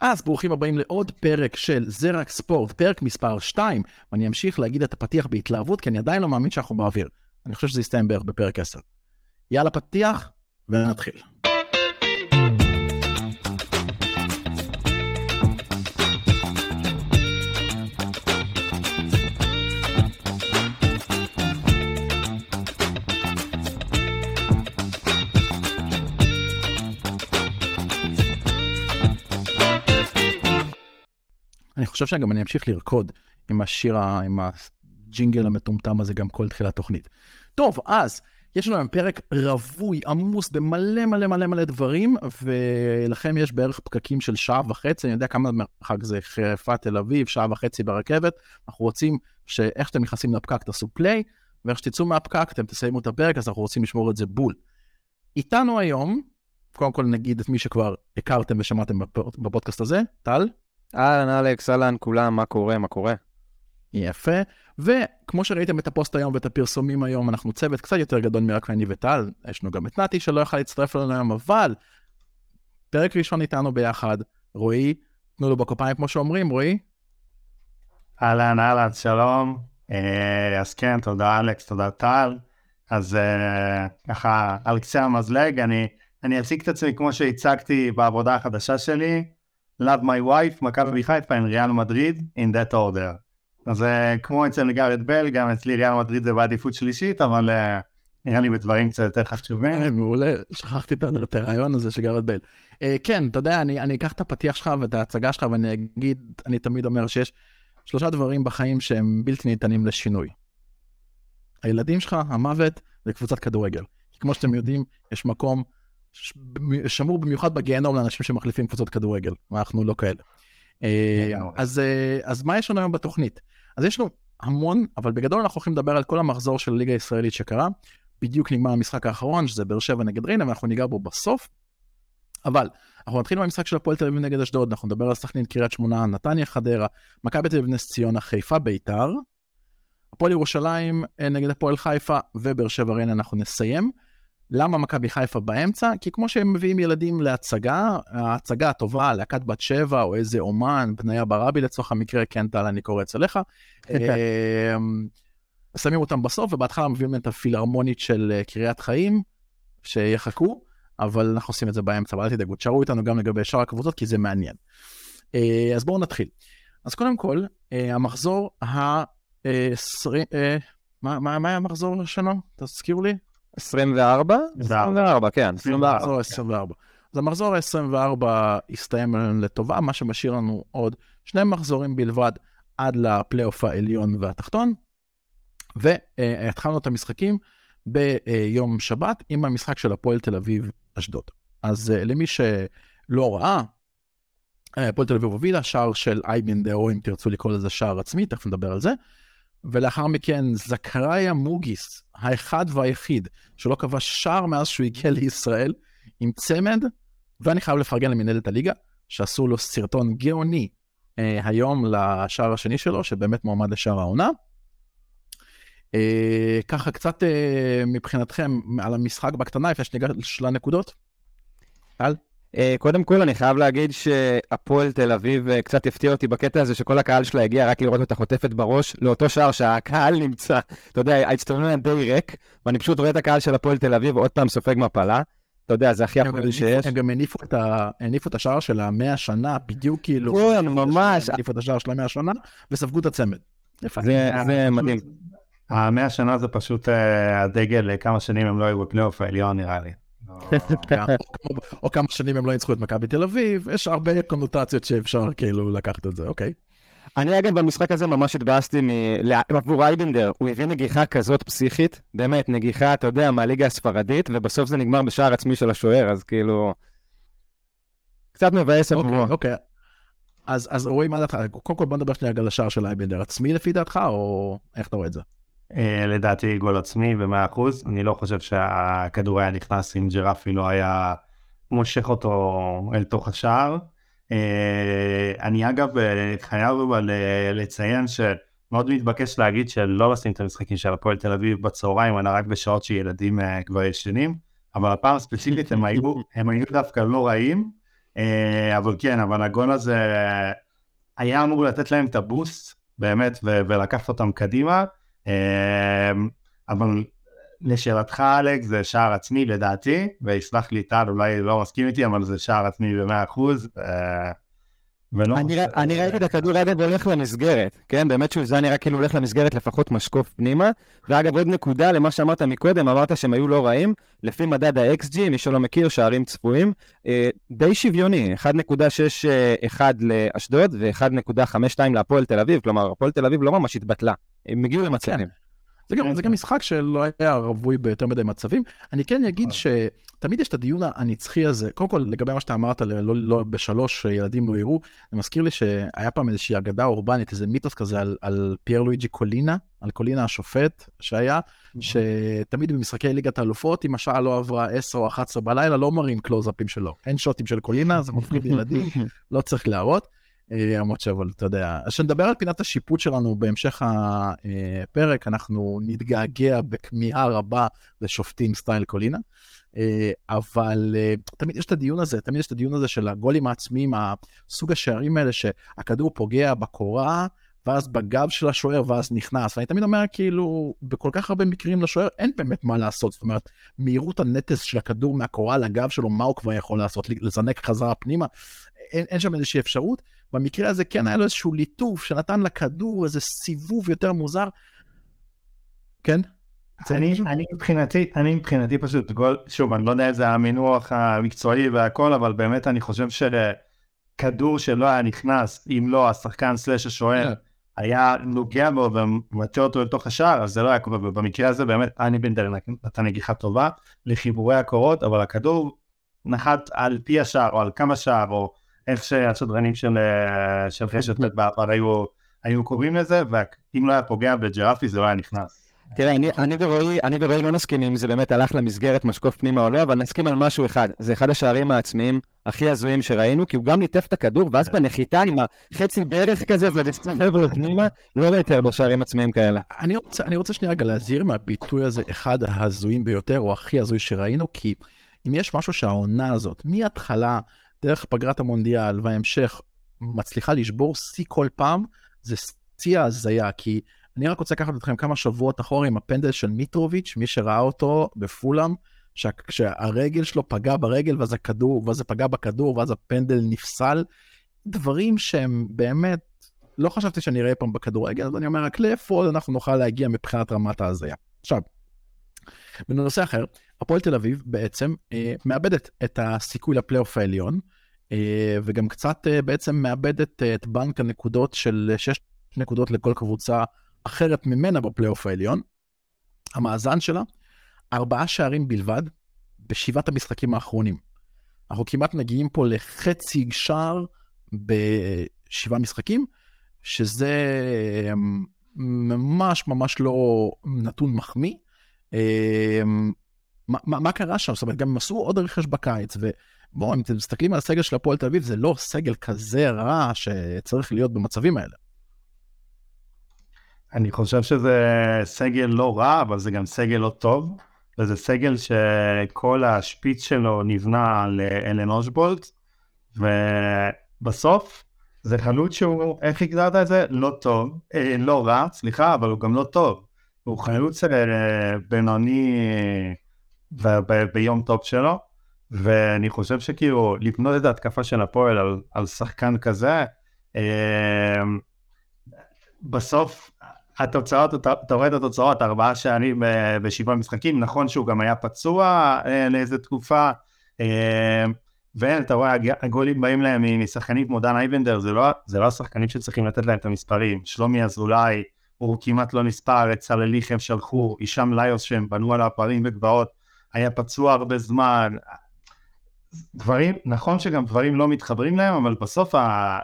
אז ברוכים הבאים לעוד פרק של זה רק ספורט, פרק מספר 2, ואני אמשיך להגיד את הפתיח בהתלהבות, כי אני עדיין לא מאמין שאנחנו באוויר. אני חושב שזה יסתיים בערך בפרק 10. יאללה פתיח, ונתחיל. חושב שגם אני אמשיך לרקוד עם השיר, עם הג'ינגל המטומטם הזה גם כל תחילת תוכנית. טוב, אז יש לנו היום פרק רווי, עמוס במלא מלא מלא מלא דברים, ולכם יש בערך פקקים של שעה וחצי, אני יודע כמה מרחק זה חיפה תל אביב, שעה וחצי ברכבת. אנחנו רוצים שאיך שאתם נכנסים לפקק תעשו פליי, ואיך שתצאו מהפקק אתם תסיימו את הפרק, אז אנחנו רוצים לשמור את זה בול. איתנו היום, קודם כל נגיד את מי שכבר הכרתם ושמעתם בפ- בפודקאסט הזה, טל. אהלן אלכס, אהלן כולם, מה קורה, מה קורה? יפה. וכמו שראיתם את הפוסט היום ואת הפרסומים היום, אנחנו צוות קצת יותר גדול מרק אני וטל. יש לנו גם את נתי שלא יכל להצטרף אלינו היום, אבל פרק ראשון איתנו ביחד, רועי, תנו לו בכפיים כמו שאומרים, רועי. אהלן, אהלן, שלום. אה, אז כן, תודה אלכס, תודה טל. אז אה, ככה, על קצה המזלג, אני, אני אציג את עצמי כמו שהצגתי בעבודה החדשה שלי, Love my wife, מכבי חיפה עם ריאל מדריד, in that order. אז אה, כמו אצל גארד בל, גם אצלי ריאל מדריד זה בעדיפות שלישית, אבל אה, נראה לי בדברים קצת יותר חשובים. אה, מעולה, שכחתי את הרעיון הזה של בייל. אה, כן, אתה יודע, אני, אקח את הפתיח שלך ואת ההצגה שלך ואני אגיד, אני תמיד אומר שיש שלושה דברים בחיים שהם בלתי ניתנים לשינוי. הילדים שלך, המוות וקבוצת כדורגל. כמו שאתם יודעים, יש מקום שמור במיוחד בגיהנום לאנשים שמחליפים קבוצות כדורגל, ואנחנו לא כאלה. אה. אז, אה, אז מה יש לנו היום בתוכנית? אז יש לנו המון, אבל בגדול אנחנו הולכים לדבר על כל המחזור של הליגה הישראלית שקרה. בדיוק נגמר המשחק האחרון, שזה באר שבע נגד ריינה, ואנחנו ניגע בו בסוף. אבל אנחנו נתחיל מהמשחק של הפועל תל אביב נגד אשדוד, אנחנו נדבר על סכנין, קריית שמונה, נתניה, חדרה, מכבי תל אביב, נס ציונה, חיפה, ביתר. הפועל ירושלים אה, נגד הפועל חיפה ובאר שבע ריינה אנחנו נסיים. למה מכבי חיפה באמצע? כי כמו שהם מביאים ילדים להצגה, ההצגה הטובה, להקת בת שבע או איזה אומן, בניה ברבי לצורך המקרה, כן טל אני קורץ אליך. אה, שמים אותם בסוף ובהתחלה מביאים את הפילהרמונית של אה, קריית חיים, שיחכו, אבל אנחנו עושים את זה באמצע, אבל אל תדאגו, תשארו איתנו גם לגבי שאר הקבוצות כי זה מעניין. אה, אז בואו נתחיל. אז קודם כל, אה, המחזור ה... מה מה- מה היה המחזור שלנו? תזכירו לי. 24? 24. 24, כן, 24. המחזור ה-24. אז המחזור ה-24 הסתיים לנו לטובה, מה שמשאיר לנו עוד שני מחזורים בלבד עד לפלייאוף העליון והתחתון. והתחלנו את המשחקים ביום שבת עם המשחק של הפועל תל אביב אשדוד. אז אה, למי שלא ראה, אה, הפועל תל אביב הובילה, שער של אייבינדר, או אם תרצו לקרוא לזה שער עצמי, תכף נדבר על זה. ולאחר מכן זכריה מוגיס, האחד והיחיד, שלא כבש שער מאז שהוא הגיע לישראל, עם צמד, ואני חייב לפרגן למנהלת הליגה, שעשו לו סרטון גאוני אה, היום לשער השני שלו, שבאמת מועמד לשער העונה. אה, ככה קצת אה, מבחינתכם על המשחק בקטנה, לפני שניגש לנקודות. טל? אה, קודם כל, אני חייב להגיד שהפועל תל אביב אה, קצת הפתיע אותי בקטע הזה שכל הקהל שלה הגיע רק לראות אותה חוטפת בראש לאותו שער שהקהל נמצא. אתה יודע, האצטדיון היה די ריק, ואני פשוט רואה את הקהל של הפועל תל אביב עוד פעם סופג מפלה. אתה יודע, זה הכי הפועל שיש. הם גם הניפו את ה- הניפו את השער של המאה שנה, בדיוק כאילו. כן, ממש. הניפו את השער של המאה שנה, וספגו את הצמד. זה מדהים. המאה שנה זה פשוט אה, הדגל, כמה שנים הם לא היו בפלייאוף העליון נראה לי. כן, או- כמה שנים הם לא ניצחו את מכבי תל אביב, יש הרבה קונוטציות שאפשר כאילו לקחת את זה, אוקיי. אני אגב במשחק הזה ממש התבאסתי מ... עבור אייבנדר, הוא הביא נגיחה כזאת פסיכית, באמת, נגיחה, אתה יודע, מהליגה הספרדית, ובסוף זה נגמר בשער עצמי של השוער, אז כאילו... קצת מבאס אוקיי, עבורו. אוקיי. אז אז רועי, מה דעתך? קודם כל בוא נדבר שנייה על השער של אייבנדר עצמי לפי דעתך, או איך אתה רואה את זה? אה, לדעתי גול עצמי במאה אחוז, אני לא חושב שהכדור היה נכנס אם ג'רפי לא היה מושך אותו אל תוך השער. אה, אני אגב אה, חייב אבל לציין שמאוד מתבקש להגיד שלא לשים את המשחקים של הפועל תל אביב בצהריים, אלא רק בשעות שילדים כבר ישנים, אבל הפעם ספציפית הם היו, הם היו דווקא לא רעים, אבל כן, אבל הגול הזה היה אמור לתת להם את הבוסט, באמת, ולקחת אותם קדימה. אה, אבל לשאלתך, אלכס, זה שער עצמי לדעתי, ויסלח לי טל, אולי לא מסכים איתי, אבל זה שער עצמי ב-100%. ולא אני, ראיתי את הכדור אגב הולך למסגרת, כן? באמת שהוא זה היה נראה כאילו הולך למסגרת לפחות משקוף פנימה. ואגב, עוד נקודה למה שאמרת מקודם, אמרת שהם היו לא רעים. לפי מדד ה-XG, מי שלא מכיר, שערים צפויים, אה, די שוויוני, 1.61 לאשדוד ו-1.52 להפועל תל אביב, כלומר, הפועל תל אביב לא ממש התבטלה, הם הגיעו למצבים. כן. זה גם, זה גם משחק שלא היה רווי ביותר מדי מצבים. אני כן אגיד נכון. שתמיד יש את הדיון הנצחי הזה. קודם כל, לגבי מה שאתה אמרת, לא, לא בשלוש ילדים לא יראו, זה מזכיר לי שהיה פעם איזושהי אגדה אורבנית, איזה מיתוס כזה על, על פייר לואיג'י קולינה, על קולינה השופט שהיה, שתמיד במשחקי ליגת האלופות, אם השעה לא עברה 10 או 11 בלילה, לא מראים קלוזאפים שלו. אין שוטים של קולינה, זה מפחיד ילדים, לא צריך להראות. למרות שאבל, אתה יודע, אז כשנדבר על פינת השיפוט שלנו בהמשך הפרק, אנחנו נתגעגע בכמיהה רבה לשופטים סטייל קולינה. אה, אבל אה, תמיד יש את הדיון הזה, תמיד יש את הדיון הזה של הגולים העצמיים, הסוג השערים האלה שהכדור פוגע בקורה, ואז בגב של השוער, ואז נכנס. ואני תמיד אומר, כאילו, בכל כך הרבה מקרים לשוער אין באמת מה לעשות. זאת אומרת, מהירות הנטס של הכדור מהקורה לגב שלו, מה הוא כבר יכול לעשות? לזנק חזרה פנימה? אין, אין שם איזושהי אפשרות. במקרה הזה כן היה לו איזשהו ליטוף שנתן לכדור איזה סיבוב יותר מוזר. כן? אני, אני מבחינתי, אני מבחינתי פשוט גול, שוב, אני לא יודע איזה המינוח המקצועי והכל, אבל באמת אני חושב שכדור שלא היה נכנס, אם לא השחקן סלאש השוער, כן. היה נוגע בו ומטה אותו לתוך השער, אז זה לא היה קורה, ובמקרה הזה באמת אני בנדר נתן נגיחה טובה לחיבורי הקורות, אבל הכדור נחת על פי השער או על כמה שער, או איך שהשדרנים של, אה, של חשת בעבר היו, היו קוראים לזה, ואם לא היה פוגע בג'רפי זה לא היה נכנס. תראה, אני, אני ורועי, אני ורועי לא נסכים אם זה באמת הלך למסגרת משקוף פנימה או לא, אבל נסכים על משהו אחד. זה אחד השערים העצמיים הכי הזויים שראינו, כי הוא גם ליטף את הכדור, ואז כן. בנחיתה עם החצי ברך כזה, ולהסתובב לו פנימה, לא יותר בשערים עצמיים כאלה. אני רוצה, אני רוצה שנייה רגע להזהיר מהביטוי הזה, אחד ההזויים ביותר, או הכי הזוי שראינו, כי אם יש משהו שהעונה הזאת, מההתחלה, דרך פגרת המונדיאל וההמשך, מצליחה לשבור שיא כל פעם, זה שיא ההזיה, כי אני רק רוצה לקחת אתכם כמה שבועות אחורה עם הפנדל של מיטרוביץ', מי שראה אותו בפולאם, שהרגל שלו פגע ברגל ואז הכדור, ואז זה פגע בכדור ואז הפנדל נפסל. דברים שהם באמת, לא חשבתי שאני אראה פעם בכדורגל, אז אני אומר רק לאיפה אנחנו נוכל להגיע מבחינת רמת ההזיה. עכשיו, בנושא אחר, הפועל תל אביב בעצם אה, מאבדת את הסיכוי לפלייאוף העליון, אה, וגם קצת אה, בעצם מאבדת את בנק הנקודות של 6 נקודות לכל קבוצה אחרת ממנה בפלייאוף העליון. המאזן שלה, ארבעה שערים בלבד בשבעת המשחקים האחרונים. אנחנו כמעט מגיעים פה לחצי שער בשבעה משחקים, שזה ממש ממש לא נתון מחמיא. מה, מה, מה קרה שם? זאת אומרת, גם הם עשו עוד רכש בקיץ, ובואו, אם אתם מסתכלים על הסגל של הפועל תל אביב, זה לא סגל כזה רע שצריך להיות במצבים האלה. אני חושב שזה סגל לא רע, אבל זה גם סגל לא טוב, וזה סגל שכל השפיץ שלו נבנה על אלן אושבולט, ובסוף זה חלוץ שהוא, איך הגדרת את זה? לא טוב, אה, לא רע, סליחה, אבל הוא גם לא טוב. הוא חלוץ אה, בינוני ביום טופ שלו, ואני חושב שכאילו לבנות את ההתקפה של הפועל על, על שחקן כזה, אה, בסוף התוצאות, אתה, רואה את התוצאות, ארבעה שערים אה, בשבעה משחקים, נכון שהוא גם היה פצוע אה, לאיזה תקופה, אה, ואתה רואה, הגולים באים להם משחקנים כמו דן אייבנדר, זה לא, זה לא השחקנים שצריכים לתת להם את המספרים, שלומי אזולאי, הוא כמעט לא נספר, את סלליך הם שלחו, הישאם ליוס שהם בנו על הפערים וגבעות, היה פצוע הרבה זמן, דברים, נכון שגם דברים לא מתחברים להם, אבל בסוף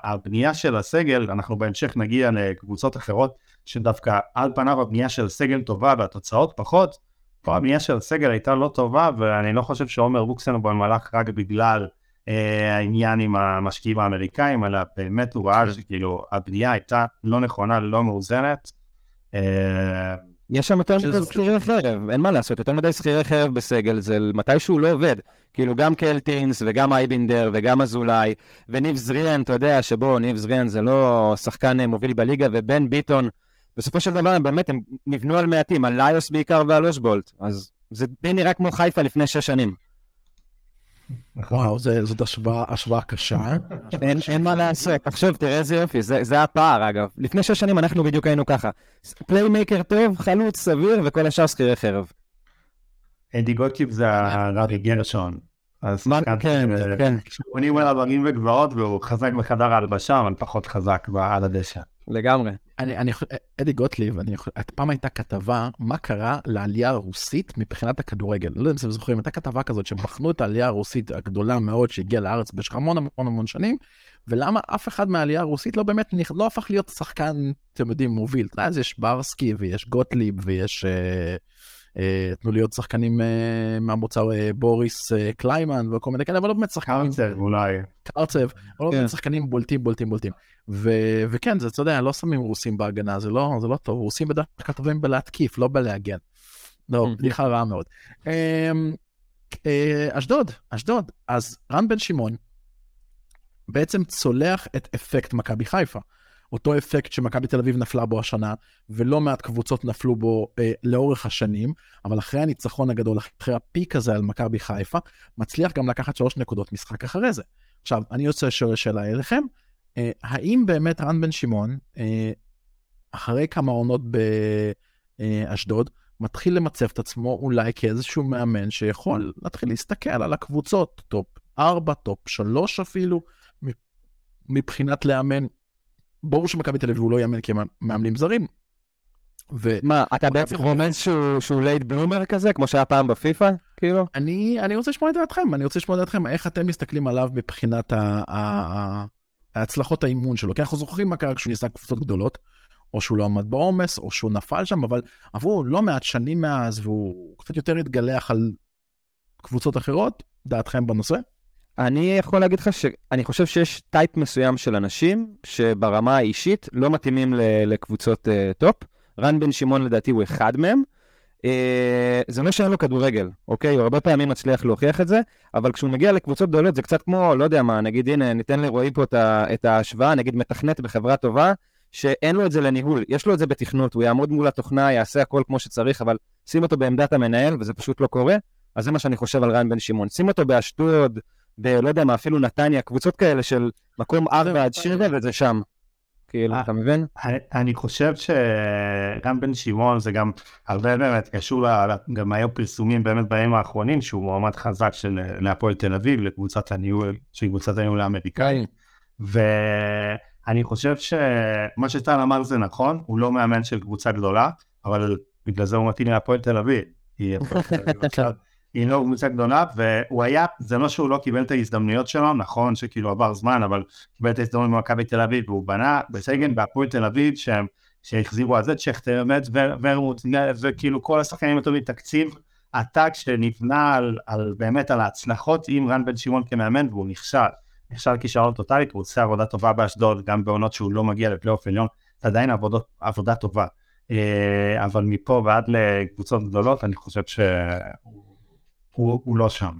הבנייה של הסגל, אנחנו בהמשך נגיע לקבוצות אחרות, שדווקא על פניו הבנייה של סגל טובה והתוצאות פחות, פה הבנייה של הסגל הייתה לא טובה, ואני לא חושב שעומר בוקסנבוים הלך רק בגלל אה, העניין עם המשקיעים האמריקאים, אלא באמת הוא ראה שכאילו הבנייה הייתה לא נכונה, לא מאוזנת. אה, יש שם יותר מדי שכירי חרב, אין מה לעשות, יותר מדי שכירי חרב בסגל, זה מתישהו לא עובד. כאילו גם קלטינס וגם אייבינדר וגם אזולאי וניב זריאן, אתה יודע שבו, ניב זריאן זה לא שחקן אה, מוביל בליגה, ובן ביטון, בסופו של דבר הם באמת, הם נבנו על מעטים, על ליוס בעיקר ועל אושבולט, אז זה די נראה כמו חיפה לפני שש שנים. וואו, זה- זאת השוואה השוואה קשה. אין, אין מה לעשות, תחשוב, תראה איזה יופי, זה, זה הפער אגב. לפני שש שנים אנחנו בדיוק היינו ככה. playmaker טוב, חלוץ סביר, וכל השאר שכירי חרב. אדי גוטליב זה הרבי גרשון. אז מה, כן, כן, הוא נהיה הרים וגבעות והוא חזק בחדר ההלבשה אבל פחות חזק על הדשא. לגמרי. אני, אני, אדי גוטליב, אני פעם הייתה כתבה מה קרה לעלייה הרוסית מבחינת הכדורגל. לא יודע אם אתם זוכרים, הייתה כתבה כזאת שבחנו את העלייה הרוסית הגדולה מאוד שהגיעה לארץ במשך המון המון המון שנים, ולמה אף אחד מהעלייה הרוסית לא באמת, לא הפך להיות שחקן, אתם יודעים, מוביל. אז יש ברסקי ויש גוטליב ויש, אה, תנו לי עוד שחקנים אה, מהמוצר אה, בוריס אה, קליימן וכל מיני כאלה, אבל לא באמת שחקנים. קרצב אולי. קרצב, אבל לא כן. באמת שחקנים בולטים, בולטים, בולטים. וכן, זה, אתה יודע, לא שמים רוסים בהגנה, זה לא, זה לא טוב, רוסים בדרך כלל טובים בלהתקיף, לא בלהגן. לא, Mhm. בדיחה רעה מאוד. אמ, אשדוד, אשדוד. אז רן בן שמעון בעצם צולח את אפקט מכבי חיפה. אותו אפקט שמכבי תל אביב נפלה בו השנה, ולא מעט קבוצות נפלו בו אה, לאורך השנים, אבל אחרי הניצחון הגדול, אחרי הפיק הזה על מכבי חיפה, מצליח גם לקחת שלוש נקודות משחק אחרי זה. עכשיו, אני רוצה לשאול שאלה אליכם, אה, האם באמת רן בן שמעון, אה, אחרי כמה עונות באשדוד, מתחיל למצב את עצמו אולי כאיזשהו מאמן שיכול להתחיל להסתכל על הקבוצות, top 4, top 3 אפילו, מבחינת לאמן. ברור שמכבי תל אביב הוא לא יאמן כי הם מאמנים זרים. ו... מה, אתה בעצם רומז שהוא, שהוא late bloomer כזה, כמו שהיה פעם בפיפא? כאילו? אני, אני רוצה לשמוע את דעתכם, אני רוצה לשמוע את דעתכם, איך אתם מסתכלים עליו מבחינת ה, ה, ה, ההצלחות האימון שלו. כי אנחנו זוכרים מה קרה כשהוא ניסה קבוצות גדולות, או שהוא לא עמד בעומס, או שהוא נפל שם, אבל עברו לא מעט שנים מאז, והוא קצת יותר התגלח על קבוצות אחרות. דעתכם בנושא? אני יכול להגיד לך שאני חושב שיש type מסוים של אנשים שברמה האישית לא מתאימים ל- לקבוצות uh, top. רן בן שמעון לדעתי הוא אחד מהם. Uh, זה לא שאין לו כדורגל, אוקיי? הוא הרבה פעמים מצליח להוכיח את זה, אבל כשהוא מגיע לקבוצות גדולות זה קצת כמו, לא יודע מה, נגיד הנה, ניתן לרועי פה את, ה- את ההשוואה, נגיד מתכנת בחברה טובה, שאין לו את זה לניהול, יש לו את זה בתכנות, הוא יעמוד מול התוכנה, יעשה הכל כמו שצריך, אבל שים אותו בעמדת המנהל וזה פשוט לא קורה, אז זה מה שאני חושב על רן בן שמעון. שים אותו באשדוד, בלא יודע מה, אפילו נתניה, קבוצות כאלה של מקום 4 עד 7 וזה שם. כאילו, אה. אתה מבין? אני- חושב שרן בן שמעון זה גם הרבה באמת קשור, גם היו פרסומים באמת בימים האחרונים שהוא מועמד חזק של להפועל תל אביב לקבוצת הניהול, שהיא קבוצת הניהול האמריקאי. ואני חושב שמה שטל אמר זה נכון, הוא לא מאמן של קבוצה גדולה, אבל בגלל זה הוא מתאים להפועל תל אביב. היא קבוצה גדולה, והוא היה, זה לא שהוא לא קיבל את ההזדמנויות שלו, נכון שכאילו עבר זמן, אבל קיבל את ההזדמנות במכבי תל אביב, והוא בנה בסגל בהפועל תל אביב, שהם, שהחזירו את שכטר, באמת, ורמוט, וכאילו כל השחקנים הטובים, תקציב עתק שנבנה על, על באמת על ההצלחות עם רן בן שמעון כמאמן, והוא נכשל. נכשל כישרון טוטאלית, הוא עושה עבודה טובה באשדוד, גם בעונות שהוא לא מגיע לפלייאוף עליון, זה עדיין עבודות, עבודה טובה. אה, אבל מפה ועד לקבוצות גדולות, אני חושב שהוא הוא, הוא לא שם.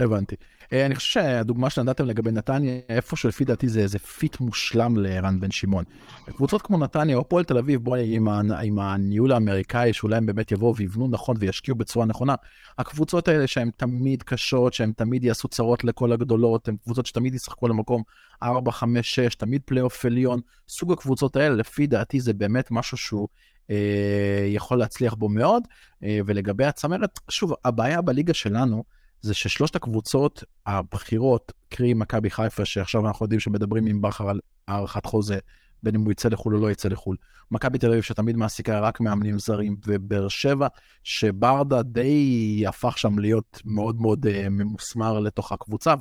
הבנתי. אה, אני חושב שהדוגמה שנתתם לגבי נתניה, איפשהו לפי דעתי זה איזה fit מושלם לרן בן שמעון. קבוצות כמו נתניה או הפועל תל אביב, בוא, עם, עם הניהול האמריקאי, שאולי הם באמת יבואו ויבנו נכון וישקיעו בצורה נכונה, הקבוצות האלה שהן תמיד קשות, שהן תמיד יעשו צרות לכל הגדולות, הן קבוצות שתמיד ישחקו למקום 4, 5, 6, תמיד פלייאוף עליון, סוג הקבוצות האלה, לפי דעתי זה באמת משהו שהוא אה, יכול להצליח בו מאוד. אה, ולגבי הצמרת, שוב, הבעיה בליגה שלנו, זה ששלושת הקבוצות הבכירות, קרי מכבי חיפה, שעכשיו אנחנו יודעים שמדברים עם בכר על הארכת חוזה, בין אם הוא יצא לחו"ל או לא יצא לחו"ל. מכבי תל אביב שתמיד מעסיקה רק מאמנים זרים, ובאר שבע, שברדה די הפך שם להיות מאוד מאוד uh, ממוסמר לתוך הקבוצה,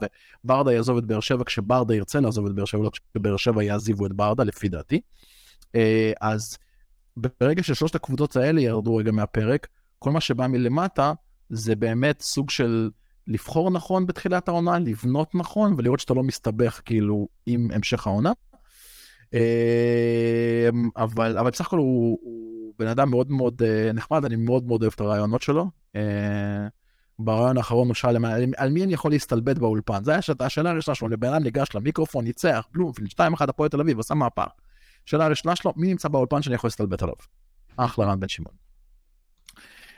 וברדה יעזוב את באר שבע כשברדה ירצה לעזוב את באר שבע, לא כשבאר שבע יעזיבו את ברדה, לפי דעתי. Uh, אז ברגע ששלושת הקבוצות האלה ירדו רגע מהפרק, כל מה שבא מלמטה זה באמת סוג של לבחור נכון בתחילת העונה, לבנות נכון ולראות שאתה לא מסתבך כאילו עם המשך העונה. אמ, אבל, אבל בסך הכל הוא, הוא בן אדם מאוד מאוד אה, נחמד, אני מאוד מאוד אוהב את הרעיונות שלו. אה, ברעיון האחרון הוא שאל על, מי אני יכול להסתלבט באולפן. זו הייתה השאלה הראשונה שלו, לבן אדם ניגש למיקרופון, ניצח, בלומפילד, 2-1 הפועל תל אביב, עשה מהפך. שאלה הראשונה שלו, מי נמצא באולפן שאני יכול להסתלבט עליו? אחלה רן בן שמעון.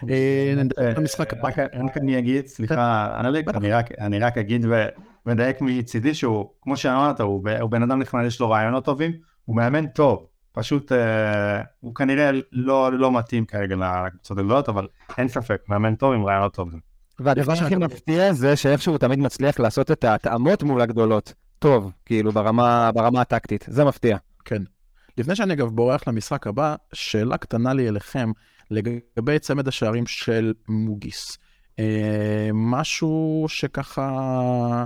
אה, המשחק הבא. רק אני אגיד, סליחה, אני רק אגיד ומדייק מצידי שהוא, כמו שאמרת, הוא בן אדם נחמד, יש לו רעיונות טובים, הוא מאמן טוב. פשוט אה, הוא כנראה לא, לא מתאים כרגע לקבוצות הגדולות, אבל אין ספק, מאמן טוב עם רעיונות טובים. והדבר הכי מפתיע זה שאיכשהו הוא תמיד מצליח לעשות את ההתאמות מול הגדולות. טוב, כאילו, ברמה, ברמה הטקטית. זה מפתיע. כן. לפני שאני אגב בורח למשחק הבא, שאלה קטנה לי אליכם לגבי צמד השערים של מוגיס. אה, משהו שככה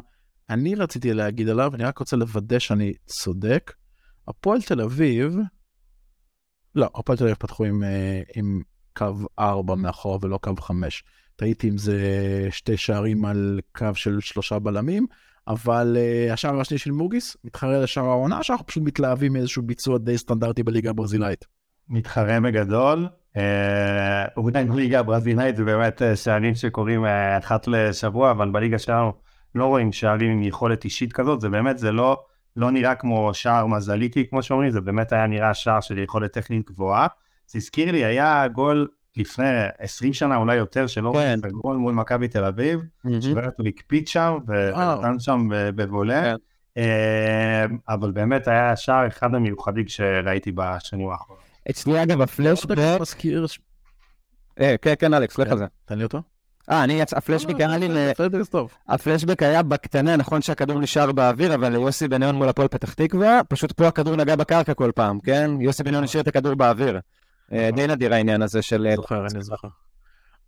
אני רציתי להגיד עליו, אני רק רוצה לוודא שאני צודק. הפועל תל אביב, לא, הפועל תל אביב פתחו עם, אה, עם קו 4 מאחור ולא קו 5. טעיתי אם זה שתי שערים על קו של שלושה בלמים, אבל uh, השער השני של מוגיס מתחרה לשער העונה, שאנחנו פשוט מתלהבים מאיזשהו ביצוע די סטנדרטי בליגה הברזילאית. מתחרה בגדול. אולי uh, בליגה הברזילאית זה באמת uh, שערים שקורים uh, אחת לשבוע, אבל בליגה שלנו לא רואים שערים עם יכולת אישית כזאת, זה באמת, זה לא לא נראה כמו שער מזליקי, כמו שאומרים, זה באמת היה נראה שער של יכולת טכנית גבוהה. זה הזכיר לי, היה גול לפני 20 שנה, אולי יותר, שלא כן. גול מול מכבי תל אביב, שבאמת הוא הקפיד שם, ונתן שם בבולה. כן. אה, אבל באמת היה שער אחד המיוחדים שראיתי בשנים האחרונות. אצלי אגב הפלשבק... אה, כן, כן, אלכס, לך על זה. תן לי אותו. אה, אני, הפלשבק היה לי, הפלשבק היה בקטנה, נכון שהכדור נשאר באוויר, אבל יוסי בניון מול הפועל פתח תקווה, פשוט פה הכדור נגע בקרקע כל פעם, כן? יוסי בניון השאיר את הכדור באוויר. אה, די נדיר העניין הזה של... אה, זוכר, אני זוכר.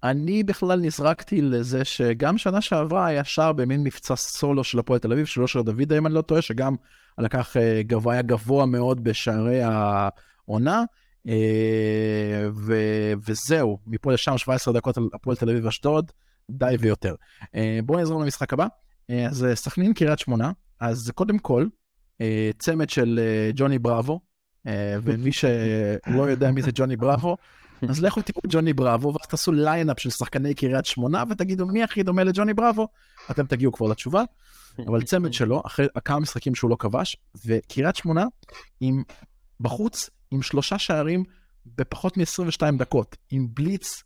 אני בכלל נזרקתי לזה שגם שנה שעברה היה שער במין מבצע סולו של הפועל תל אביב, של אושר דוד, אם אני לא טועה, שגם לקח גבוה, היה גבוה מאוד בשערי העונה. אה, ו- וזהו, מפה לשם 17 דקות על הפועל תל אביב אשדוד, די ויותר. אה, בואו נעזור למשחק הבא. אה, אז סכנין קריית שמונה, אז קודם כל, צמד של ג'וני בראבו, ומי שלא יודע מי זה ג'וני בראבו, אז לכו תראו ג'וני בראבו, ואז תעשו lineup של שחקני קריית שמונה, ותגידו מי הכי דומה לג'וני בראבו, אתם תגיעו כבר לתשובה. אבל צמד שלו, אחרי כמה משחקים שהוא לא כבש, וקריית שמונה גם בחוץ עם שלושה שערים בפחות מ-22 דקות, עם בליץ,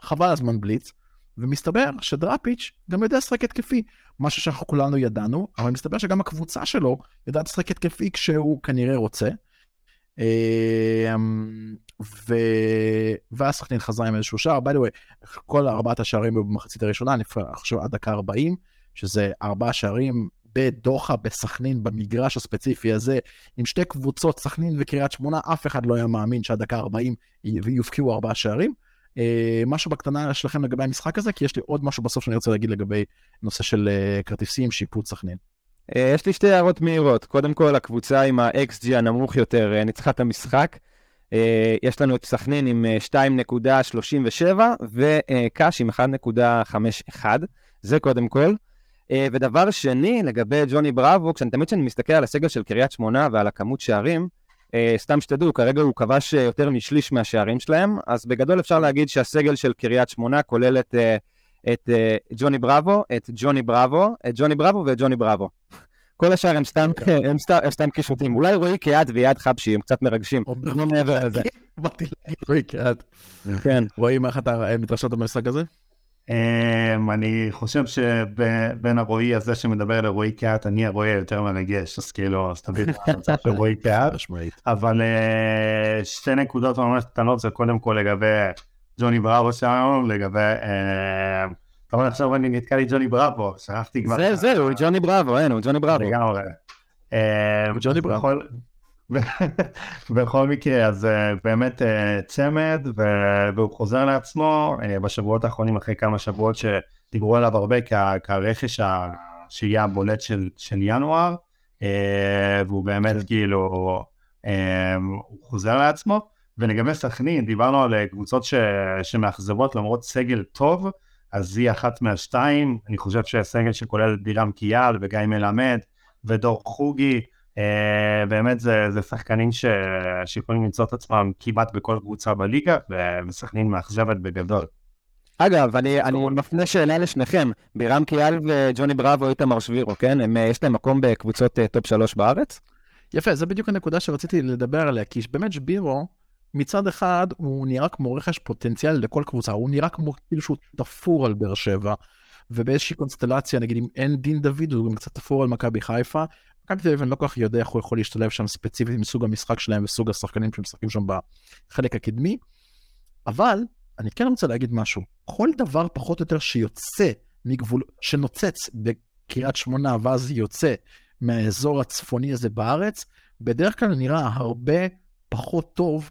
חבל על הזמן בליץ, ומסתבר שדראפיץ' גם יודע לשחק התקפי, משהו שאנחנו כולנו ידענו, אבל מסתבר שגם הקבוצה שלו יודעת לשחק התקפי כשהוא כנראה רוצה. אמ, ו... ואז סכנין חזרה עם איזשהו שער, by כל ארבעת השערים במחצית הראשונה, אני חושב עד דקה 40, שזה ארבעה שערים בדוחה, בסכנין, במגרש הספציפי הזה, עם שתי קבוצות, סכנין וקריית שמונה, אף אחד לא היה מאמין שעד דקה 40 יובקעו ארבעה שערים. אה, משהו בקטנה שלכם לגבי המשחק הזה, כי יש לי עוד משהו בסוף שאני רוצה להגיד לגבי נושא של אה, כרטיסים, שיפוט סכנין. אה, יש לי שתי הערות מהירות. קודם כל, הקבוצה עם ה-XG הנמוך יותר ניצחה את המשחק. יש לנו את סכנין עם 2.37 וקאש עם 1.51. זה קודם כל. אה, ודבר שני, לגבי ג'וני בראבו, כשאני תמיד כשאני מסתכל על הסגל של קריית שמונה ועל הכמות שערים, אה, סתם שתדעו, כרגע הוא כבש יותר משליש מהשערים שלהם, אז בגדול אפשר להגיד שהסגל של קריית שמונה כולל את, אה, את ג'וני בראבו, את ג'וני בראבו, את ג'וני בראבו ואת ג'וני בראבו. כל השאר הם סתם, הם סתם, הם סתם קישוטים. אולי רועי קיאט ויעד חבשי הם קצת מרגשים, לא מעבר לזה. באתי להגיד רועי קיאט. כן. רועי, מה אתה מתרשמת במשחק הזה? Um, אני חושב שבין הרועי הזה שמדבר לרועי קאט, אני הרועי היותר מרגש, אז כאילו, אז תבין את המצב של רועי קאט. אבל uh, שתי נקודות ממש קטנות זה קודם כל לגבי ג'וני בראבו שלנו, לגבי... Uh, אתה אומר עכשיו אני נתקע לי ג'וני בראבו, שכחתי כבר. זה, זה, הוא ג'וני בראבו, אין, הוא ג'וני בראבו. לגמרי. ג'וני בראבו. בכל מקרה, אז uh, באמת uh, צמד, והוא חוזר לעצמו uh, בשבועות האחרונים, אחרי כמה שבועות שדיברו עליו הרבה כ- כרכש שיהיה הבולט של, של ינואר, והוא באמת כן. כאילו, הוא חוזר לעצמו. ולגבי סכנין, דיברנו על קבוצות ש... שמאכזבות למרות סגל טוב, אז היא אחת מהשתיים, אני חושב שהסגל שכולל בירם כיאל וגיא מלמד ודור חוגי, אה, באמת זה, זה שחקנים ש... שיכולים למצוא את עצמם כמעט בכל קבוצה בליגה, וסכנין מאכזבת בגדול. אגב, אני, אני מפנה שאלה לשניכם. בירם קיאל וג'וני בראבו, איתמר שבירו, כן? הם, יש להם מקום בקבוצות top שלוש בארץ? יפה, זה בדיוק הנקודה שרציתי לדבר עליה, כי באמת שבירו, מצד אחד הוא נראה כמו רכש פוטנציאל לכל קבוצה, הוא נראה כמו כאילו שהוא תפור על באר שבע, ובאיזושהי קונסטלציה, נגיד אם אין דין דוד, הוא גם קצת תפור על מכבי חיפה. מכבי תל אביב אני לא כל כך יודע איך הוא יכול להשתלב שם ספציפית עם סוג המשחק שלהם וסוג השחקנים שמשחקים שם בחלק הקדמי, אבל אני כן רוצה להגיד משהו, כל דבר פחות או יותר שיוצא מגבול, שנוצץ בקריית שמונה ואז יוצא מהאזור הצפוני הזה בארץ, בדרך כלל נראה הרבה פחות טוב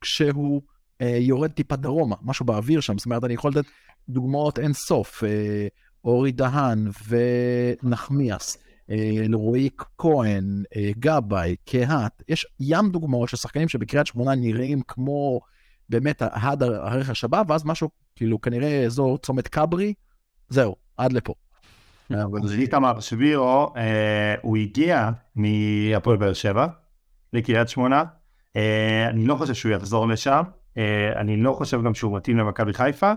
כשהוא אה, יורד טיפה דרומה, משהו באוויר שם, זאת אומרת, אני יכול לתת דוגמאות אין סוף, אה, אורי דהן ונחמיאס, אה, רועי כהן, אה, גבאי, קהת, יש ים דוגמאות של שחקנים שבקריית שמונה נראים כמו באמת עד הרכש הבא, ואז משהו, כאילו כנראה אזור צומת כברי, זהו, עד לפה. אבל איתמר שבירו, אה, הוא הגיע מהפועל באר שבע לקריית שמונה, אה, אני לא חושב שהוא יחזור לשם, אה, אני לא חושב גם שהוא מתאים למכבי חיפה,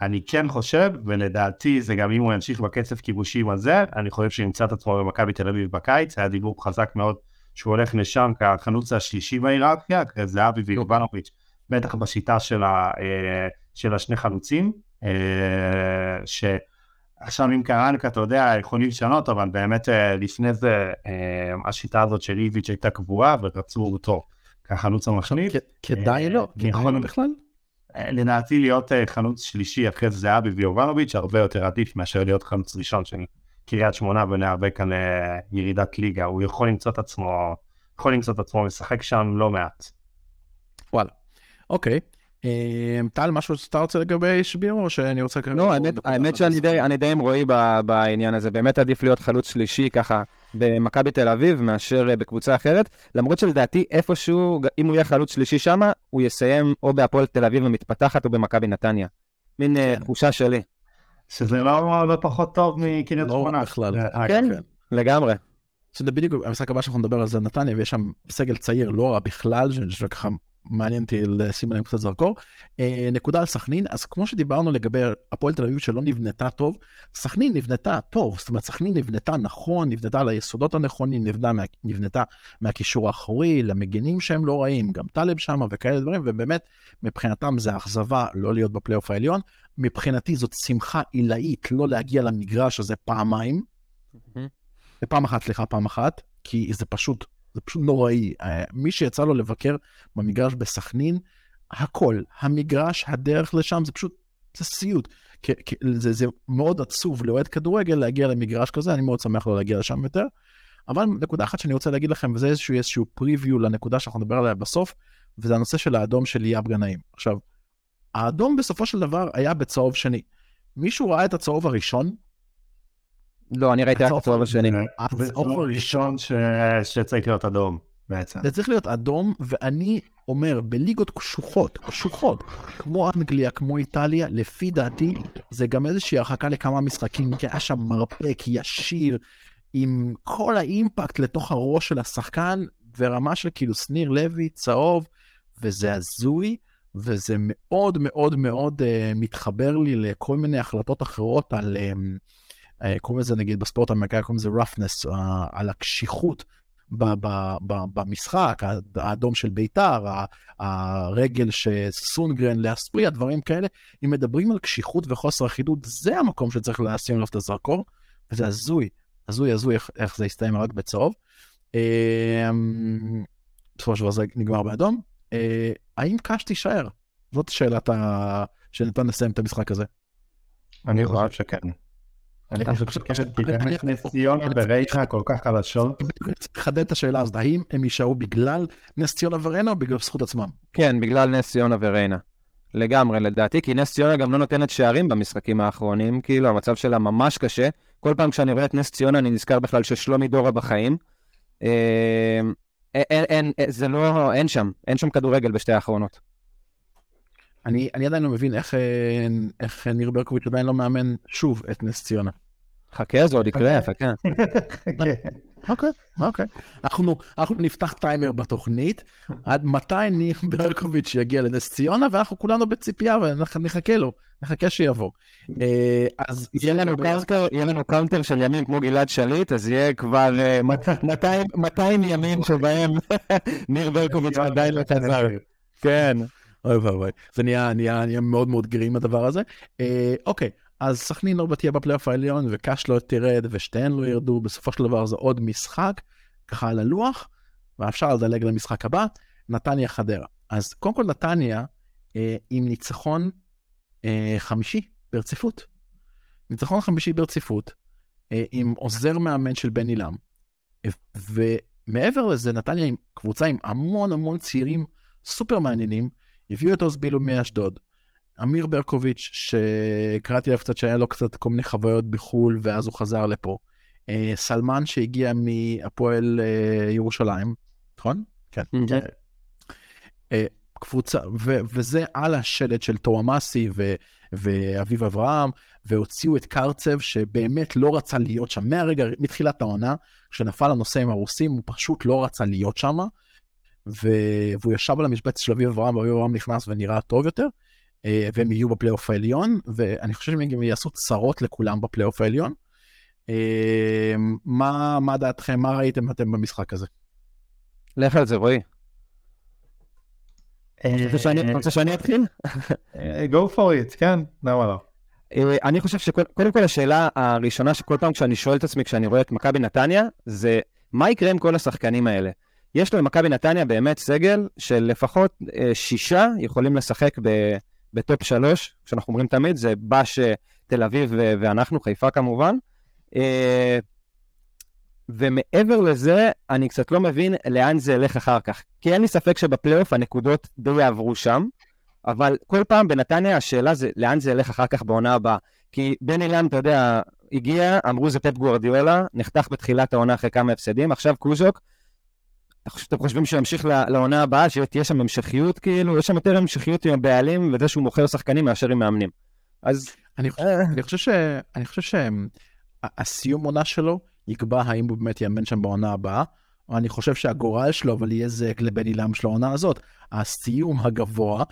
אני כן חושב, ולדעתי זה גם אם הוא ימשיך בקצב כיבושים הזה, אני חושב שימצא את עצמו במכבי תל אביב בקיץ, היה דיבור חזק מאוד שהוא הולך לשם כחלוץ השלישי בהיררכיה, אחרי זהבי ויובנוביץ', בטח בשיטה של, ה, של השני חלוצים, ש... עכשיו עם קרנקה, אתה יודע, יכולים לשנות, אבל באמת אה, לפני זה אה, השיטה הזאת של איביץ' הייתה קבועה ורצו אותו כחלוץ המחליף. כדאי לו, כדאי לו בכלל? אה, לדעתי להיות חלוץ שלישי אחרי זהבי ויובנוביץ' הרבה יותר עדיף מאשר להיות חלוץ ראשון של קריית שמונה ונאבק כאן ירידת ליגה, הוא יכול למצוא את עצמו, יכול למצוא את עצמו משחק שם לא מעט. וואלה, אוקיי. אמ, טל, משהו שאתה רוצה לגבי שבירו, או שאני רוצה... לא, האמת שאני די עם רועי בעניין הזה. באמת עדיף להיות חלוץ שלישי ככה במכבי תל אביב מאשר בקבוצה אחרת. למרות שלדעתי איפשהו, אם הוא יהיה חלוץ שלישי שם, הוא יסיים או בהפועל תל אביב המתפתחת או במכבי נתניה. מין אה, כן. תחושה שלי. שזה לא, לא פחות טוב מקריית לא שמונה. לא בכלל. אה, כן, כן, לגמרי. שזה בדיוק המשחק הבא שאנחנו נדבר על זה נתניה, ויש שם סגל צעיר לא רע בכלל, שככה מעניין אותי לשים עליהם קצת זרקור. אה, נקודה על סכנין, אז כמו שדיברנו לגבי הפועל תל אביב שלא נבנתה טוב, סכנין נבנתה טוב, זאת אומרת סכנין נבנתה נכון, נבנתה על היסודות הנכונים, נבנתה, מה, נבנתה מהקישור האחורי, למגנים שהם לא רעים, גם טלב שם וכאלה דברים, ובאמת מבחינתם זה אכזבה לא להיות בפלייאוף העליון. מבחינתי זאת שמחה עילאית לא להגיע למגרש הזה פעמיים. ופעם אחת, סליחה, פעם אחת, כי זה פשוט זה פשוט נוראי. אה, מי שיצא לו לבקר במגרש בסכנין, הכל, המגרש, הדרך לשם, זה פשוט, זה סיוט. זה, זה מאוד עצוב לאוהד כדורגל להגיע למגרש כזה, אני מאוד שמח לא להגיע לשם יותר. אבל נקודה אחת שאני רוצה להגיד לכם, וזה איזשהו, איזשהו פריוויו לנקודה שאנחנו נדבר עליה בסוף, וזה הנושא של האדום של ליאב גנאים. עכשיו, האדום בסופו של דבר היה בצהוב שני. מישהו ראה את הצהוב הראשון? לא, אני ראיתי רק את הצהוב השני. הצהוב הראשון שצריך להיות אדום בעצם. זה צריך להיות אדום, ואני אומר, בליגות קשוחות, קשוחות, כמו אנגליה, כמו איטליה, לפי דעתי, זה גם איזושהי הרחקה לכמה משחקים, כי היה שם מרפק ישיר, עם כל האימפקט לתוך הראש של השחקן, ורמה של כאילו שניר לוי, צהוב, וזה הזוי. וזה מאוד מאוד מאוד uh, מתחבר לי לכל מיני החלטות אחרות על um, קוראים לזה נגיד בספורט האמריקאי, קוראים לזה roughness, אה, על הקשיחות במשחק, האדום של ביתר, הרגל שסונגרן לאספרי, הדברים כאלה, אם מדברים על קשיחות וחוסר אחידות, זה המקום שצריך לשים עליו את הזרקור, וזה הזוי, הזוי הזוי איך, איך זה יסתיים רק בצהוב. אה, בסופו של דבר זה נגמר באדום. האם קאש תישאר? זאת שאלת ה... שנתן לסיים את המשחק הזה. אני חושב שכן. אני חושב שבאמת נס ציונה וריינה כל כך חלשות. חדד את השאלה הזאת, האם הם יישארו בגלל נס ציונה וריינה או בגלל זכות עצמם? כן, בגלל נס ציונה וריינה. לגמרי, לדעתי, כי נס ציונה גם לא נותנת שערים במשחקים האחרונים, כאילו המצב שלה ממש קשה. כל פעם כשאני רואה את נס ציונה אני נזכר בכלל ששלומי דורה בחיים. אה, אין, אין, זה לא, אין שם, אין שם כדורגל בשתי האחרונות. אני, אני עדיין לא מבין איך, אה, איך ניר ברקוביץ' עדיין לא מאמן שוב את נס ציונה. חכה, זה עוד יקרה, חכה. אוקיי, אוקיי. אנחנו, אנחנו נפתח טיימר בתוכנית, עד מתי ניר ברקוביץ' יגיע לנס ציונה, ואנחנו כולנו בציפייה ונחכה לו, נחכה שיבוא. אה, אז יהיה לנו counter, יהיה לנו counter של ימים כמו גלעד שליט, אז יהיה כבר 200 אה, ימים שבהם ניר ברקוביץ' עדיין לא חזר. כן. אוי ואבוי, זה נהיה, נהיה, נהיה מאוד מאוד גרים הדבר הזה. אה, אוקיי, אז סכנין לא תהיה בפלייאוף העליון, וקאש לא תרד, ושתיהן לא ירדו, בסופו של דבר זה עוד משחק, ככה על הלוח, ואפשר לדלג למשחק הבא, נתניה חדרה. אז קודם כל נתניה אה, עם ניצחון אה, חמישי ברציפות. ניצחון חמישי ברציפות, אה, עם עוזר מאמן של בן עילם. ומעבר לזה, נתניה עם קבוצה עם המון המון צעירים סופר מעניינים, הביאו את אוזבילו מאשדוד, אמיר ברקוביץ', שקראתי עליו קצת שהיה לו קצת כל מיני חוויות בחו"ל, ואז הוא חזר לפה. אה, סלמן שהגיע מהפועל אה, ירושלים, נכון? כן. כן. אה, קבוצה, ו, וזה על השלט של תואמאסי ואביב אברהם, והוציאו את קרצב שבאמת לא רצה להיות שם מהרגע, מתחילת העונה, כשנפל הנושא עם הרוסים, הוא פשוט לא רצה להיות שם, והוא ישב על המשבצת של אביב אברהם, ואביב אברהם נכנס ונראה טוב יותר. אה, והם יהיו בפלייאוף העליון, ואני חושב שהם גם יעשו צרות לכולם בפלייאוף העליון. אה, מה, מה דעתכם, מה ראיתם אתם במשחק הזה? לך על זה, רועי. אתה רוצה שאני אתחיל? אה, go for it, כן, למה לא? אני חושב שקודם כל השאלה הראשונה שכל פעם כשאני שואל את עצמי כשאני רואה את מכבי נתניה, זה מה יקרה עם כל השחקנים האלה? יש למכבי נתניה באמת סגל של לפחות שישה יכולים לשחק בטופ שלוש, שאנחנו אומרים תמיד, זה בש תל אביב ואנחנו, חיפה כמובן. אה, ומעבר לזה, אני קצת לא מבין לאן זה ילך אחר כך. כי אין לי ספק שבפלייאוף הנקודות די יעברו שם, אבל כל פעם בנתניה השאלה זה לאן זה ילך אחר כך בעונה הבאה. כי בן אילן, אתה יודע, הגיע, אמרו זה פפ גוורדיאלה, נחתך בתחילת העונה אחרי כמה הפסדים, עכשיו קוז'וק, אתם חושבים שהוא ימשיך לעונה הבאה, שתהיה שם המשכיות, כאילו, יש שם יותר המשכיות עם הבעלים וזה שהוא מוכר שחקנים מאשר עם מאמנים. אז... אני חושב, אה. אני חושב ש... אני חושב שהסיום עונה שלו יקבע האם הוא באמת יאמן שם בעונה הבאה. אני חושב שהגורל שלו, אבל יהיה זהק לבן עילם של העונה הזאת. הסיום הגבוה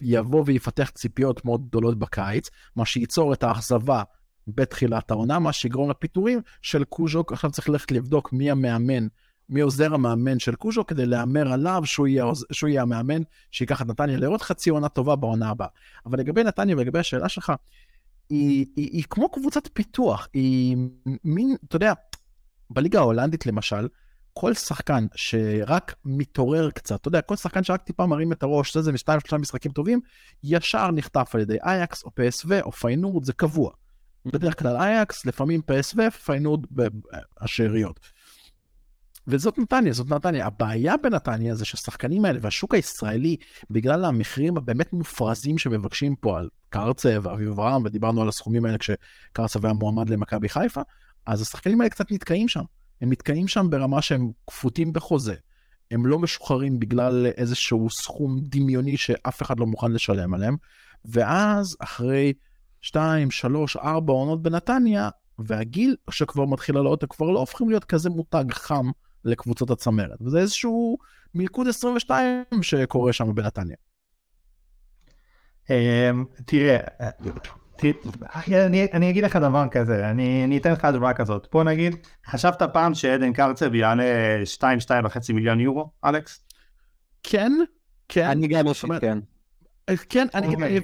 יבוא ויפתח ציפיות מאוד גדולות בקיץ, מה שייצור את האכזבה בתחילת העונה, מה שיגרום לפיטורים של קוז'וק. עכשיו צריך ללכת לבדוק מי המאמן מי עוזר המאמן של קוז'ו כדי להמר עליו שהוא יהיה, שהוא יהיה המאמן שיקח את נתניה לראות חצי עונה טובה בעונה הבאה. אבל לגבי נתניה ולגבי השאלה שלך, היא, היא, היא כמו קבוצת פיתוח, היא מין, אתה יודע, בליגה ההולנדית למשל, כל שחקן שרק מתעורר קצת, אתה יודע, כל שחקן שרק טיפה מרים את הראש, זה זה משתיים שלושה משחקים טובים, ישר נחטף על ידי אייאקס או פסוו או פיינורד, זה קבוע. בדרך כלל אייאקס, לפעמים פסוו, פיינורד השאריות. וזאת נתניה, זאת נתניה. הבעיה בנתניה זה שהשחקנים האלה והשוק הישראלי, בגלל המחירים הבאמת מופרזים שמבקשים פה על קרצה ואביב אברהם, ודיברנו על הסכומים האלה כשקרצה היה מועמד למכבי חיפה, אז השחקנים האלה קצת נתקעים שם. הם נתקעים שם ברמה שהם כפותים בחוזה. הם לא משוחררים בגלל איזשהו סכום דמיוני שאף אחד לא מוכן לשלם עליהם. ואז אחרי 2, 3, 4 עונות בנתניה, והגיל שכבר מתחיל לעלות, הם כבר לא הופכים להיות כזה מותג חם לקבוצות הצמרת, וזה איזשהו מלכוד 22 שקורה שם בנתניה. אמ, תראה, אני, אני אגיד לך דבר כזה, אני, אני אתן לך דברה כזאת. בוא נגיד, חשבת פעם שעדן קרצב יעלה 2-2.5 מיליון יורו, אלכס? כן, כן. אני גם יש, כן. כן, אני, אוקיי.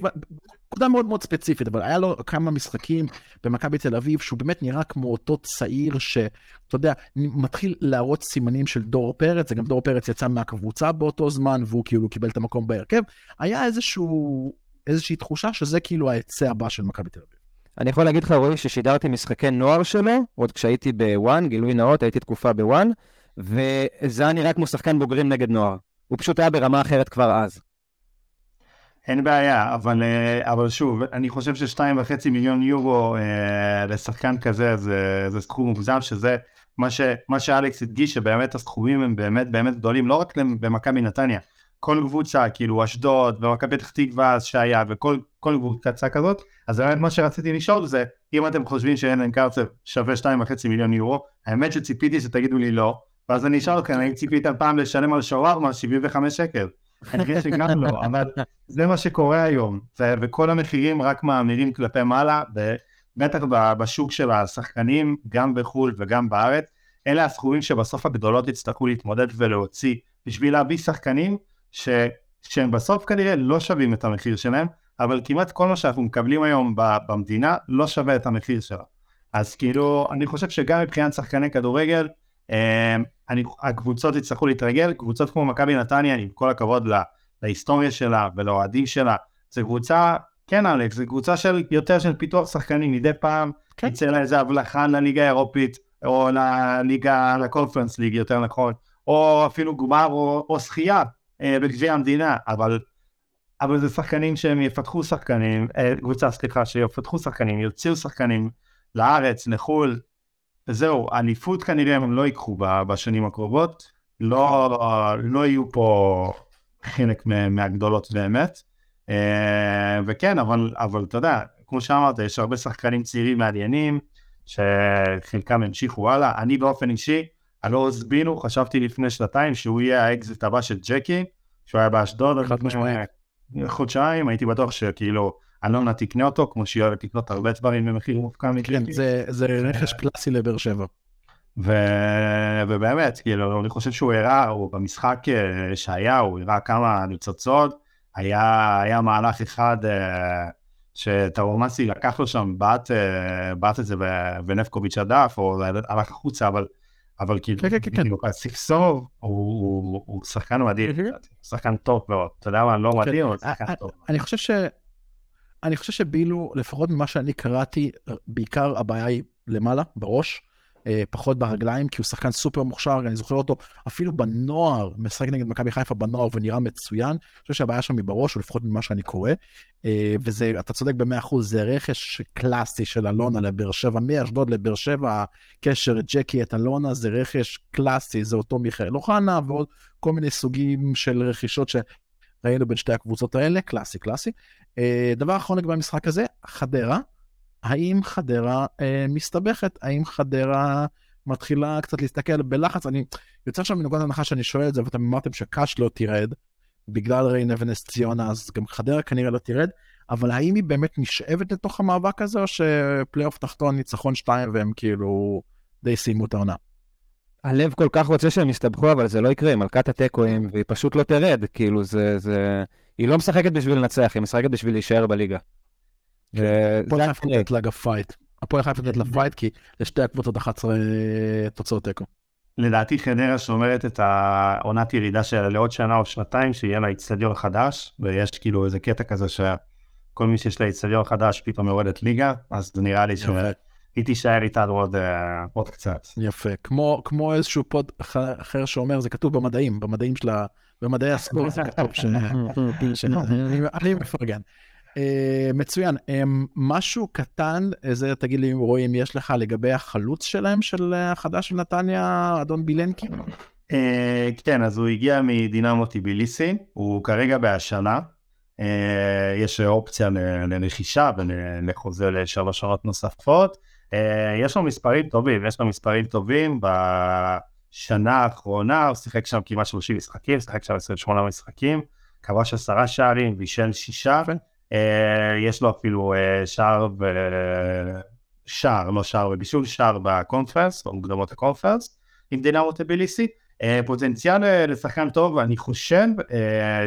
נקודה מאוד מאוד ספציפית, אבל היה לו כמה משחקים במכבי תל אביב, שהוא באמת נראה כמו אותו צעיר שאתה יודע, מתחיל להראות סימנים של דור פרץ, וגם דור פרץ יצא מהקבוצה באותו זמן, והוא כאילו קיבל את המקום בהרכב. היה איזשהו, איזושהי תחושה שזה כאילו ההיצע הבא של מכבי תל אביב. אני יכול להגיד לך, רועי, ששידרתי משחקי נוער שלו, עוד כשהייתי בוואן, גילוי נאות, הייתי תקופה בוואן, וזה היה נראה כמו שחקן בוגרים נגד נוער. הוא פשוט היה ברמה אחרת כבר אז. אין בעיה, אבל, אה, אבל שוב, אני חושב ששתיים וחצי מיליון יורו אה, לשחקן כזה זה, זה סכום מוגזם, שזה מה, ש, מה שאלכס הדגיש, שבאמת הסכומים הם באמת באמת גדולים, לא רק במכבי נתניה, כל קבוצה, כאילו אשדוד ומכבי פתח תקווה שהיה וכל קבוצה כזאת, אז באמת מה שרציתי לשאול זה, אם אתם חושבים שאלן קרצב שווה 2.5 מיליון יורו, האמת שציפיתי שתגידו לי לא, ואז אני אשאל אתכם, האם ציפיתם פעם לשלם על שווארמה 75 שקל? אני חושב שגם לא, אבל זה מה שקורה היום, וכל המחירים רק מאמירים כלפי מעלה, בטח בשוק של השחקנים, גם בחו"ל וגם בארץ, אלה הסכומים שבסוף הגדולות יצטרכו להתמודד ולהוציא בשביל להביא שחקנים ש... שהם בסוף כנראה לא שווים את המחיר שלהם, אבל כמעט כל מה שאנחנו מקבלים היום במדינה לא שווה את המחיר שלה. אז כאילו, אני חושב שגם מבחינת שחקני כדורגל, אה, אני, הקבוצות יצטרכו להתרגל, קבוצות כמו מכבי נתניה, עם כל הכבוד לה, להיסטוריה שלה ולאוהדים שלה, זו קבוצה, כן אלכס, זו קבוצה של יותר של פיתוח שחקנים, מדי פעם כן. יצא לה איזה הבלחה לליגה האירופית, או לליגה, לקונפרנס ליג יותר נכון, או אפילו גמר או, או שחייה אה, בגביע המדינה, אבל, אבל זה שחקנים שהם יפתחו שחקנים, אה, קבוצה סליחה, שיפתחו שחקנים, יוציאו שחקנים לארץ, לחו"ל, וזהו, אליפות כנראה הם לא ייקחו בשנים הקרובות, לא, לא יהיו פה חלק מהגדולות באמת. אה, וכן, אבל, אבל אתה יודע, כמו שאמרת, יש הרבה שחקנים צעירים מעניינים, שחלקם המשיכו הלאה. אני באופן אישי, אלאורס בינו, חשבתי לפני שנתיים שהוא יהיה האקזיט הבא של ג'קי, שהוא היה באשדוד. חודשיים, הייתי בטוח שכאילו אלונה תקנה אותו, כמו שהיא אוהבת לקנות הרבה דברים במחיר מופקע כן, זה, זה רכש קלאסי לבאר שבע. ו... ובאמת, כאילו, אני חושב שהוא הראה, הוא במשחק אה, שהיה, הוא הראה כמה ניצוצות, היה, היה מהלך אחד אה, שטאורמאסי לקח לו שם, בעט, אה, בעט את זה ונפקוביץ' הדף, או הלך החוצה, אבל, אבל כאילו, כן, כן, כן. כאילו, סיקסוב הוא, הוא שחקן מדהים, שחקן טוב מאוד, אתה יודע מה, לא כן. מדהים, אבל שחקן טוב. אני חושב ש... אני חושב שבילו, לפחות ממה שאני קראתי, בעיקר הבעיה היא למעלה, בראש. אה, פחות ברגליים, כי הוא שחקן סופר מוכשר, אני זוכר אותו אפילו בנוער, משחק נגד מכבי חיפה בנוער ונראה מצוין. אני חושב שהבעיה שם היא בראש, או לפחות ממה שאני קורא. אה, וזה, אתה צודק במאה אחוז, זה רכש קלאסי של אלונה לבאר שבע, מאשדוד לבאר שבע, קשר ג'קי את אלונה, זה רכש קלאסי, זה אותו מיכאל אוחנה ועוד כל מיני סוגים של רכישות שראינו בין שתי הקבוצות האלה, קלאסי קלאסי. אה, דבר אחרון לגבי המשחק הזה, חדרה. האם חדרה אה, מסתבכת? האם חדרה מתחילה קצת להסתכל בלחץ? אני יוצא עכשיו מנקודת הנחה שאני שואל את זה, ואתם אמרתם שקאש לא תרד, בגלל ריינה ונס ציונה, אז גם חדרה כנראה לא תרד, אבל האם היא באמת נשאבת לתוך המאבק הזה, או שפלייאוף תחתון ניצחון שתיים והם כאילו די סיימו את העונה? הלב כל כך רוצה שהם יסתבכו, אבל זה לא יקרה, מלכת התיקואים, והיא פשוט לא תרד, כאילו זה, זה... היא לא משחקת בשביל לנצח, היא משחקת בשביל להישאר בליגה. הפועל חיפה לתת לה fight. הפועל חיפה לתת לה fight כי לשתי הקבוצות 11 תוצאות תיקו. לדעתי חדרה שומרת את העונת ירידה שלה לעוד שנה או שנתיים, שיהיה לה איצטדיון חדש, ויש כאילו איזה קטע כזה שכל מי שיש לה איצטדיון חדש פתאום יורדת ליגה, אז נראה לי שהיא תישאר איתנו עוד, אה, עוד קצת. יפה, כמו, כמו איזשהו pod אחר שאומר, זה כתוב במדעים, במדעים של ה... במדעי הספורט זה כתוב ש... אני מפרגן. Uh, מצוין. Um, משהו קטן, זה תגיד לי, רועי, אם יש לך לגבי החלוץ שלהם, של החדש של נתניה, אדון בילנקי? Uh, כן, אז הוא הגיע מדינמו טיביליסי, הוא כרגע בהשנה. Uh, יש אופציה לרכישה ולחוזה לשלוש שעות נוספות. Uh, יש לו מספרים טובים, יש לו מספרים טובים. בשנה האחרונה הוא שיחק שם כמעט 30 משחקים, שיחק שם 28 משחקים, כבש עשרה שערים, בישל שישה. אה, יש לו אפילו אה, שער ו... שער, לא שער ובישול, שער בקונפרנס, במוקדמות הקונפרנס, עם דינאמו טביליסי. אה, פוטנציאל לשחקן טוב, ואני חושב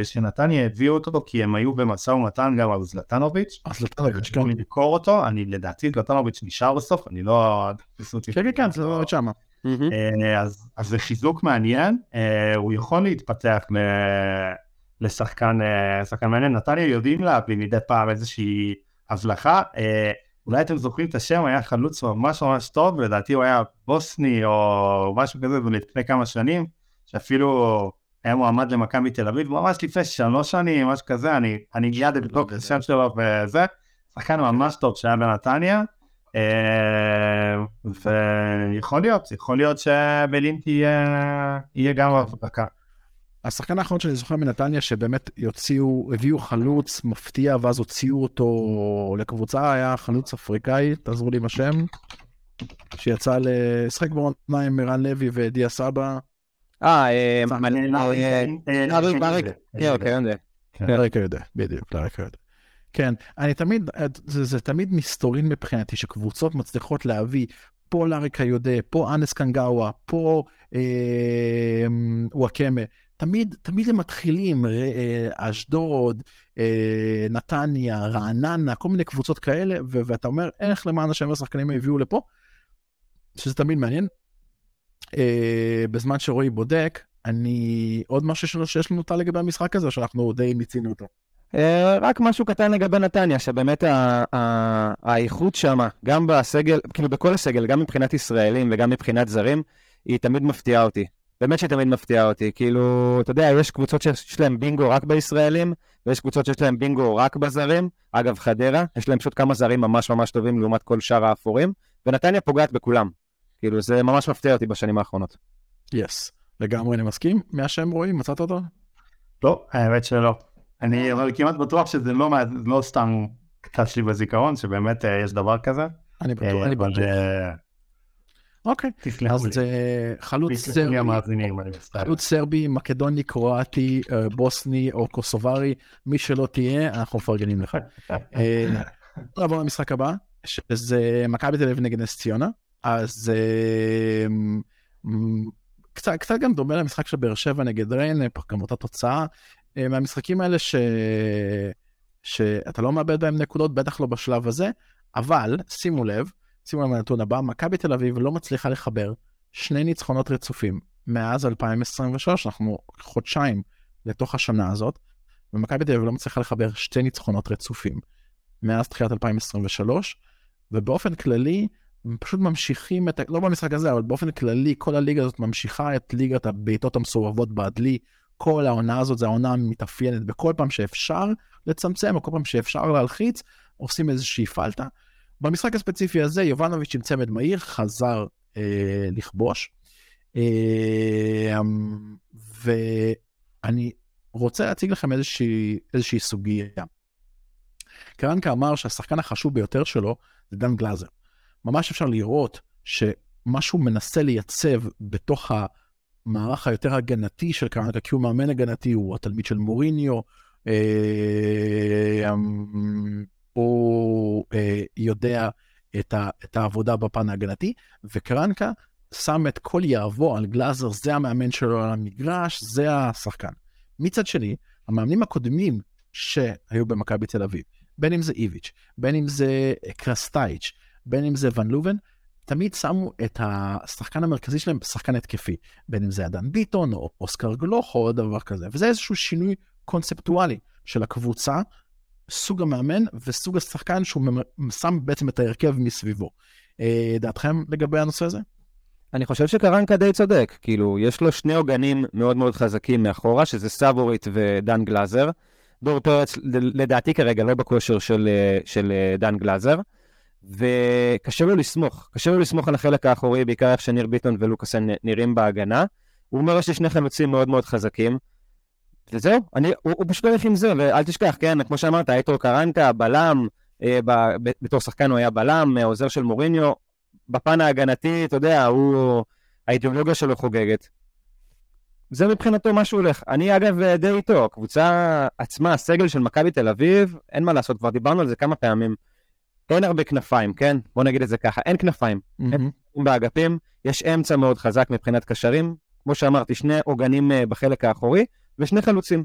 שנתניה הביאו אותו כי הם היו במשא ומתן גם על זלטנוביץ'. זלטנוביץ', כן. למכור אותו, אני לדעתי זלטנוביץ' נשאר בסוף, אני לא... כן, כן, כן, זה לא עוד שמה. אז זה חיזוק מעניין, הוא יכול להתפתח לשחקן אה, מעניין. נתניה יודעים להביא מדי פעם איזושהי הבלחה. אולי אתם זוכרים את השם, היה חלוץ ממש ממש טוב, לדעתי הוא היה בוסני או משהו כזה לפני כמה שנים, שאפילו היה מועמד למכבי תל אביב, ממש לפני שלוש שנים, משהו כזה, אני, אני מיד אבדוק את השם שלו וזה, שחקן ממש טוב שהיה בנתניה, אה, ויכול להיות, יכול להיות שבלינטי יהיה גם הבדקה. השחקן האחרון שאני זוכר מנתניה, שבאמת יוציאו, הביאו חלוץ מפתיע, ואז הוציאו אותו לקבוצה, היה חלוץ אפריקאי, תעזרו לי עם השם, שיצא לשחק בעונה עם ערן לוי ודיה סבא. אה, כן, כן, לרקע יודע, בדיוק, לרקע יודע. כן, אני תמיד, זה, זה תמיד מסתורין מבחינתי, שקבוצות מצליחות להביא פה לאריקה יודע, פה אנס קנגאווה, פה אה, וואקמה. תמיד, תמיד הם מתחילים, אה, אשדוד, אה, נתניה, רעננה, כל מיני קבוצות כאלה, ו- ואתה אומר, איך למען השם השחקנים הביאו לפה? שזה תמיד מעניין. אה, בזמן שרועי בודק, אני, עוד משהו שיש לנו אותה לגבי המשחק הזה, שאנחנו די מיצינו אותו? אה, רק משהו קטן לגבי נתניה, שבאמת האיכות שם, גם בסגל, כאילו בכל הסגל, גם מבחינת ישראלים וגם מבחינת זרים, היא תמיד מפתיעה אותי. באמת שהיא תמיד מפתיעה אותי. כאילו, אתה יודע, יש קבוצות שיש להם בינגו רק בישראלים, ויש קבוצות שיש להם בינגו רק בזרים. אגב, חדרה, יש להם פשוט כמה זרים ממש ממש טובים לעומת כל שאר האפורים, ונתניה פוגעת בכולם. כאילו, זה ממש מפתיע אותי בשנים האחרונות. יס, yes, לגמרי אני מסכים. מי השם רועי? מצאת אותו? לא, האמת שלא. אני אבל כמעט בטוח שזה לא, לא סתם קצת לי בזיכרון, שבאמת אה, יש דבר כזה. אני בטוח, אה, אני בטוח. אוקיי, אז זה חלוץ סרבי, חלוץ סרבי, מקדוני, קרואטי, אה, בוסני או קוסוברי, מי שלא תהיה, אנחנו מפרגנים לך. נעבור למשחק הבא, שזה מכבי תל אביב נגד נס ציונה, אז קצת, קצת גם דומה למשחק של באר שבע נגד ריין, גם אותה תוצאה. אה, מהמשחקים האלה ש... שאתה לא מאבד בהם נקודות, בטח לא בשלב הזה, אבל שימו לב, שימו לב לנתון הבא, מכבי תל אביב לא מצליחה לחבר שני ניצחונות רצופים מאז 2023, אנחנו חודשיים לתוך השנה הזאת, ומכבי תל אביב לא מצליחה לחבר שתי ניצחונות רצופים מאז תחילת 2023, ובאופן כללי, הם פשוט ממשיכים את, לא במשחק הזה, אבל באופן כללי, כל הליגה הזאת ממשיכה את ליגת הבעיטות המסובבות בעדלי, כל העונה הזאת זה העונה המתאפיינת בכל פעם שאפשר לצמצם, או כל פעם שאפשר להלחיץ, עושים איזושהי פלטה. במשחק הספציפי הזה, יובנוביץ' עם צמד מהיר חזר אה, לכבוש. אה, ואני רוצה להציג לכם איזושהי, איזושהי סוגיה. קרנקה אמר שהשחקן החשוב ביותר שלו זה דן גלאזר. ממש אפשר לראות שמה שהוא מנסה לייצב בתוך. המערך היותר הגנתי של קרנקה, כי הוא מאמן הגנתי, הוא התלמיד של מוריניו, אה, הוא אה, יודע את, ה, את העבודה בפן ההגנתי, וקרנקה שם את כל יהבו על גלאזר, זה המאמן שלו על המגרש, זה השחקן. מצד שני, המאמנים הקודמים שהיו במכבי תל אביב, בין אם זה איביץ', בין אם זה קרסטייץ', בין אם זה ון לובן, תמיד שמו את השחקן המרכזי שלהם בשחקן התקפי, בין אם זה אדם ביטון או אוסקר גלוך או דבר כזה, וזה איזשהו שינוי קונספטואלי של הקבוצה, סוג המאמן וסוג השחקן שהוא שם בעצם את ההרכב מסביבו. אה, דעתכם לגבי הנושא הזה? אני חושב שקרנקה די צודק, כאילו, יש לו שני עוגנים מאוד מאוד חזקים מאחורה, שזה סאבורית ודן גלאזר. דור פרץ, לדעתי כרגע, לא בכושר של, אה, של אה, דן גלאזר. וקשה לו לסמוך, קשה לו לסמוך על החלק האחורי, בעיקר איך שניר ביטון ולוקאסן נראים בהגנה. הוא אומר יש לי שני חלוצים מאוד מאוד חזקים, וזהו, אני, הוא, הוא פשוט הולך עם זה, ואל תשכח, כן, כמו שאמרת, אייטור קרנקה, בלם, אה, ב, ב, בתור שחקן הוא היה בלם, אה, עוזר של מוריניו, בפן ההגנתי, אתה יודע, הוא, האידיאולוגיה שלו חוגגת. זה מבחינתו מה שהוא הולך. אני אגב די איתו, הקבוצה עצמה, הסגל של מכבי תל אביב, אין מה לעשות, כבר דיברנו על זה כמה פעמים. אין הרבה כנפיים, כן? בוא נגיד את זה ככה, אין כנפיים. Mm-hmm. אין באגפים, יש אמצע מאוד חזק מבחינת קשרים. כמו שאמרתי, שני עוגנים uh, בחלק האחורי, ושני חלוצים.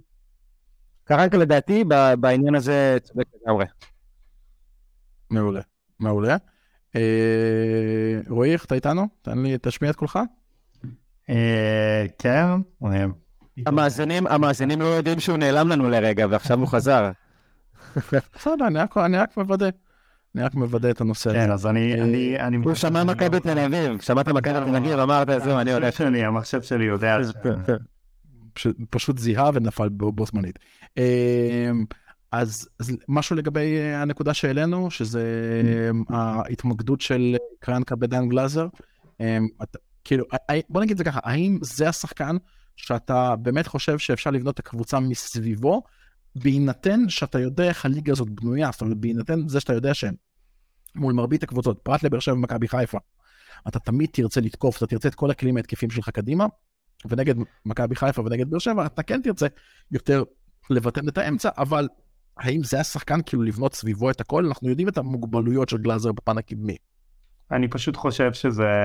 קרנקה לדעתי בעניין הזה צודק לגמרי. מעולה, מעולה. אה, רועי, איך אתה איתנו? תן לי, תשמיע את קולך. אה, כן. המאזינים, המאזינים לא יודעים שהוא נעלם לנו לרגע, ועכשיו הוא חזר. בסדר, אני רק מוודא. אני רק מוודא את הנושא הזה. כן, אז אני... אה, הוא שמע מכבי תל אביב, שמעת מכבי תל אביב, אמרת, זהו, אני הולך. המחשב שלי יודע. פשוט זיהה ונפל בו זמנית. אמ, אז, משהו לגבי אה, הנקודה שהעלינו, שזה אמ, ההתמקדות של קרנקה בדן גלאזר. אמ, כאילו, בוא נגיד את זה ככה, האם זה השחקן שאתה באמת חושב שאפשר לבנות את הקבוצה מסביבו, בהינתן שאתה יודע איך הליגה הזאת בנויה, זאת אומרת, בהינתן זה שאתה יודע שמול מרבית הקבוצות, פרט לבאר שבע ומכבי חיפה, אתה תמיד תרצה לתקוף, אתה תרצה את כל הכלים ההתקפים שלך קדימה, ונגד מכבי חיפה ונגד באר שבע, אתה כן תרצה יותר לבטל את האמצע, אבל האם זה השחקן כאילו לבנות סביבו את הכל? אנחנו יודעים את המוגבלויות של גלאזר בפן הקדמי. אני פשוט חושב שזה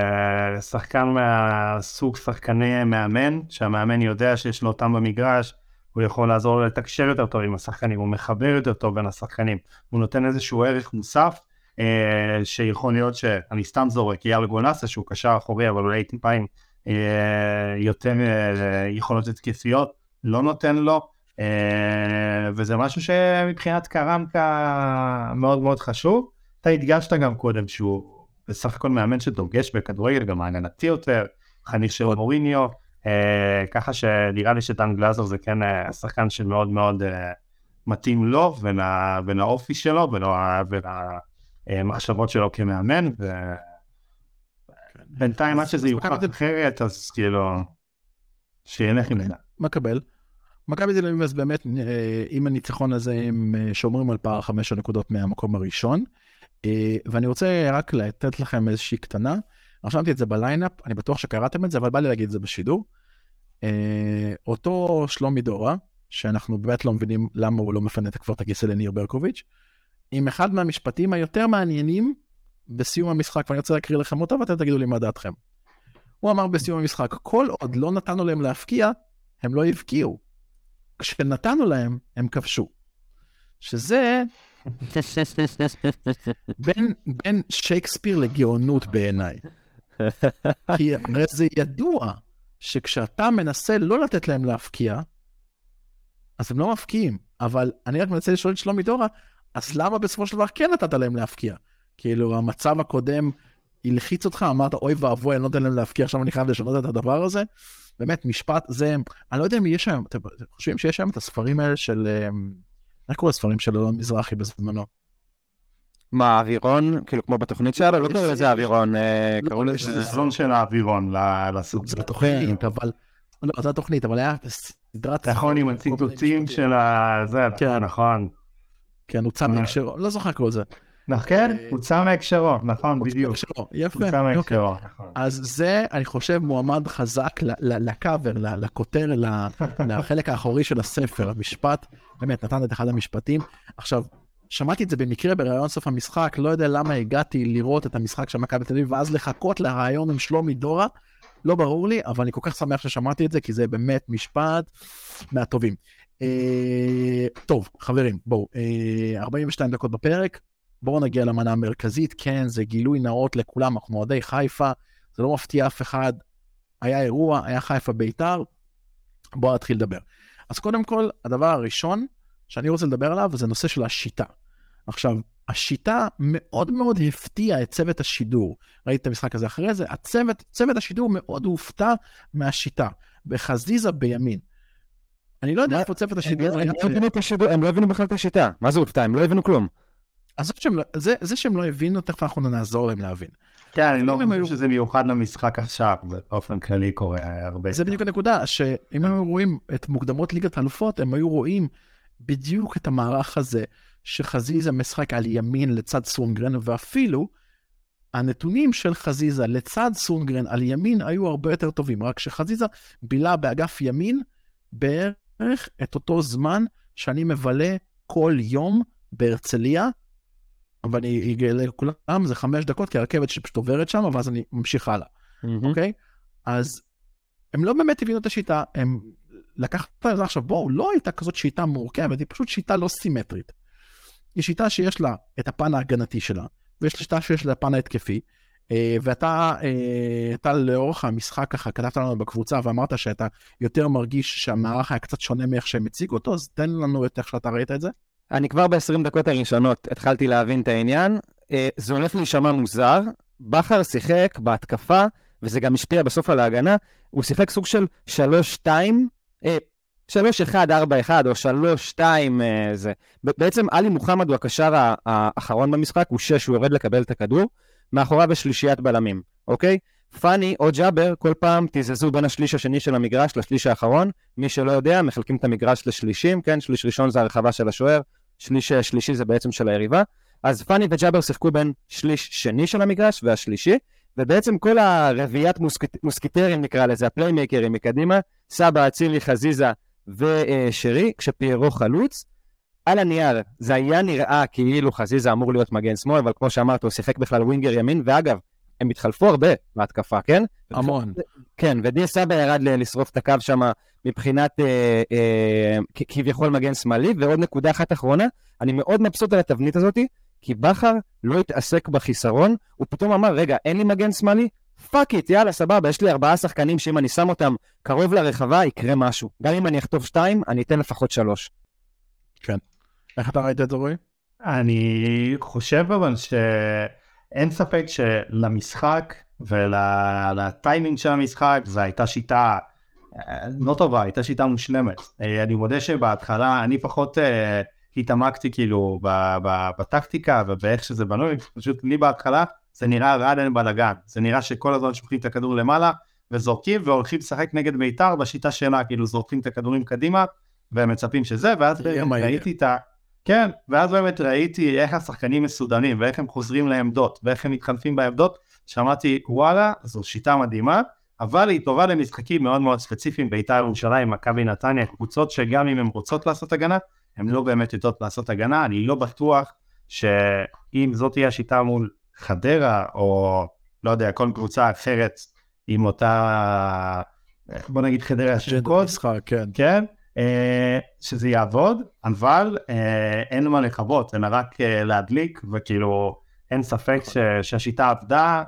שחקן מהסוג שחקני מאמן, שהמאמן יודע שיש לו אותם במגרש, הוא יכול לעזור לו לתקשר יותר טוב עם השחקנים, הוא מחבר יותר טוב בין השחקנים, הוא נותן איזשהו ערך מוסף, אה, שיכול להיות שאני סתם זורק, אייל גולנסה שהוא קשר אחורי, אבל אולי טיפה עם יותר אה, יכולות התקפיות, לא נותן לו, אה, וזה משהו שמבחינת קרמקה מאוד מאוד חשוב. אתה הדגשת גם קודם שהוא בסך הכל מאמן שדוגש בכדורגל, גם הגנתי יותר, חניך של מוריניו, אה, ככה שנראה לי שדן גלאזר זה כן אה, שחקן שמאוד מאוד מתאים לו ולאופי שלו ולמחשבות שלו כמאמן. בינתיים עד שזה יוכח אחרת אז כאילו שילך עם זה. מקבל. מכבי תל אביב אז באמת אה, עם הניצחון הזה הם אה, שומרים על פער חמש הנקודות מהמקום הראשון. אה, ואני רוצה רק לתת לכם איזושהי קטנה. רשמתי את זה בליינאפ, אני בטוח שקראתם את זה, אבל בא לי להגיד את זה בשידור. אותו שלומי דורה, שאנחנו באמת לא מבינים למה הוא לא מפנה את את הכיסא לניר ברקוביץ', עם אחד מהמשפטים היותר מעניינים בסיום המשחק, ואני רוצה להקריא לכם אותו ואתם תגידו לי מה דעתכם. הוא אמר בסיום המשחק, כל עוד לא נתנו להם להפקיע, הם לא הבקיעו. כשנתנו להם, הם כבשו. שזה בין, בין שייקספיר לגאונות בעיניי. כי הרי זה ידוע שכשאתה מנסה לא לתת להם להפקיע, אז הם לא מפקיעים. אבל אני רק מנסה לשאול את שלומי דורה, אז למה בסופו של דבר כן נתת להם להפקיע? כאילו, המצב הקודם הלחיץ אותך, אמרת, אוי ואבוי, אני לא נותן להם להפקיע, עכשיו אני חייב לשנות את הדבר הזה. באמת, משפט זה, אני לא יודע אם יש היום, אתם חושבים שיש היום את הספרים האלה של, אמ, איך קוראים לספרים של אלון מזרחי בזמנו? מה, אווירון? כאילו כמו בתוכנית שלנו? לא קראו לזה אווירון, אה, לא, קראו לזה... זה זון של האווירון לסוג. זה בתוכנית, אבל... לא, זה התוכנית, אבל היה סדרת... נכון, עם הציטוטים של ה... זה, כן, נכון. כן, הוא צם לא זוכר כל זה. כן, הוצא מהקשרו, נכון, בדיוק. יפה, מהקשרו, נכון. אז זה, אני חושב, מועמד חזק לקאבר, לכותר, לחלק האחורי של הספר, המשפט, באמת, נתן את אחד המשפטים. עכשיו, שמעתי את זה במקרה בראיון סוף המשחק, לא יודע למה הגעתי לראות את המשחק של מכבי תל אביב, ואז לחכות לראיון עם שלומי דורה, לא ברור לי, אבל אני כל כך שמח ששמעתי את זה, כי זה באמת משפט מהטובים. אה, טוב, חברים, בואו, 42 אה, דקות בפרק, בואו נגיע למנה המרכזית, כן, זה גילוי נאות לכולם, אנחנו אוהדי חיפה, זה לא מפתיע אף אחד. היה אירוע, היה חיפה בית"ר, בואו נתחיל לדבר. אז קודם כל, הדבר הראשון שאני רוצה לדבר עליו זה נושא של השיטה. עכשיו, השיטה מאוד מאוד הפתיעה את צוות השידור. ראיתי את המשחק הזה אחרי זה, הצוות, צוות השידור מאוד הופתע מהשיטה. בחזיזה בימין. אני לא יודע איפה צוות השידור... הם לא הבינו בכלל את השיטה. מה זה הופתע? הם לא הבינו כלום. אז שהם, לא- זה, זה שהם לא הבינו, תכף אנחנו נעזור להם להבין. כן, אני לא חושב שזה מיוחד למשחק עכשיו, באופן כללי קורה הרבה. זה בדיוק הנקודה, שאם הם רואים את מוקדמות ליגת האלופות, הם היו רואים בדיוק את המערך הזה, שחזיזה משחק על ימין לצד סונגרן, ואפילו הנתונים של חזיזה לצד סונגרן על ימין היו הרבה יותר טובים, רק שחזיזה בילה באגף ימין בערך את אותו זמן שאני מבלה כל יום בהרצליה ואני אגלה לכולם, זה חמש דקות, כי הרכבת שפשוט עוברת שם, ואז אני ממשיך הלאה, אוקיי? אז הם לא באמת הבינו את השיטה, הם לקחת את זה עכשיו, בואו, לא הייתה כזאת שיטה מורכבת, היא פשוט שיטה לא סימטרית. היא שיטה שיש לה את הפן ההגנתי שלה, ויש לה שיטה שיש לה הפן ההתקפי, אה, ואתה אה, אתה לאורך המשחק ככה כתבת לנו בקבוצה ואמרת שאתה יותר מרגיש שהמערך היה קצת שונה מאיך שהם הציגו אותו, אז תן לנו את איך שאתה ראית את זה. אני כבר ב-20 דקות הראשונות התחלתי להבין את העניין. אה, זה הולך להישמע מוזר. בכר שיחק בהתקפה, וזה גם השפיע בסוף על ההגנה, הוא שיחק סוג של 3-2, 3-1-4-1 או 3-2 אה, זה. בעצם עלי מוחמד הוא הקשר האחרון במשחק, הוא 6, הוא יורד לקבל את הכדור, מאחוריו יש שלישיית בלמים, אוקיי? פאני או ג'אבר כל פעם תיזזו בין השליש השני של המגרש לשליש האחרון. מי שלא יודע, מחלקים את המגרש לשלישים, כן? שליש ראשון זה הרחבה של השוער, שליש שלישי זה בעצם של היריבה. אז פאני וג'אבר שיחקו בין שליש שני של המגרש והשלישי, ובעצם כל הרביעיית מוסק... מוסקיטרים נקרא לזה, הפליימייקרים מקדימה, סבא, אצילי, חזיזה ושרי, כשפיירו חלוץ. על הנייר זה היה נראה כאילו חזיזה אמור להיות מגן שמאל, אבל כמו שאמרת, הוא שיחק בכלל ווינגר ימין, ואגב, הם התחלפו הרבה בהתקפה, כן? המון. כן, ודיה סבא ירד לשרוף את הקו שם מבחינת אה, אה, כביכול מגן שמאלי, ועוד נקודה אחת אחרונה, אני מאוד מבסוט על התבנית הזאת, כי בכר לא התעסק בחיסרון, הוא פתאום אמר, רגע, אין לי מגן שמאלי? fuck it, יאללה, סבבה, יש לי ארבעה שחקנים שאם אני שם אותם קרוב לרחבה, יקרה משהו. גם אם אני אחטוף שתיים, אני אתן לפחות שלוש. כן. איך אתה ראית את זה, רועי? אני חושב אבל שאין ספק שלמשחק ולטיימינג של המשחק זו הייתה שיטה אה, לא טובה, הייתה שיטה מושלמת. אה, אני מודה שבהתחלה אני פחות אה, התעמקתי כאילו בטקטיקה ובאיך שזה בנוי, פשוט לי בהתחלה זה נראה רעדן בלאגן, זה נראה שכל הזמן שופכים את הכדור למעלה וזורקים והולכים לשחק נגד בית"ר בשיטה שלה, כאילו זורקים את הכדורים קדימה ומצפים שזה, ואז ראיתי את ה... כן, ואז באמת ראיתי איך השחקנים מסודנים ואיך הם חוזרים לעמדות ואיך הם מתחלפים בעמדות, שמעתי וואלה, זו שיטה מדהימה, אבל היא טובה למשחקים מאוד מאוד ספציפיים, בית"ר ירושלים, מכבי נתניה, קבוצות שגם אם הן רוצות לעשות הגנה, הן לא באמת יודעות לעשות הגנה, אני לא בטוח שאם זאת תהיה השיטה מול חדרה, או לא יודע, כל קבוצה אחרת עם אותה, בוא נגיד חדרה של קוד, כן. כן, שזה יעבוד, אבל אה, אין מה לכבות, אלא רק אה, להדליק, וכאילו אין ספק ש, שהשיטה עבדה.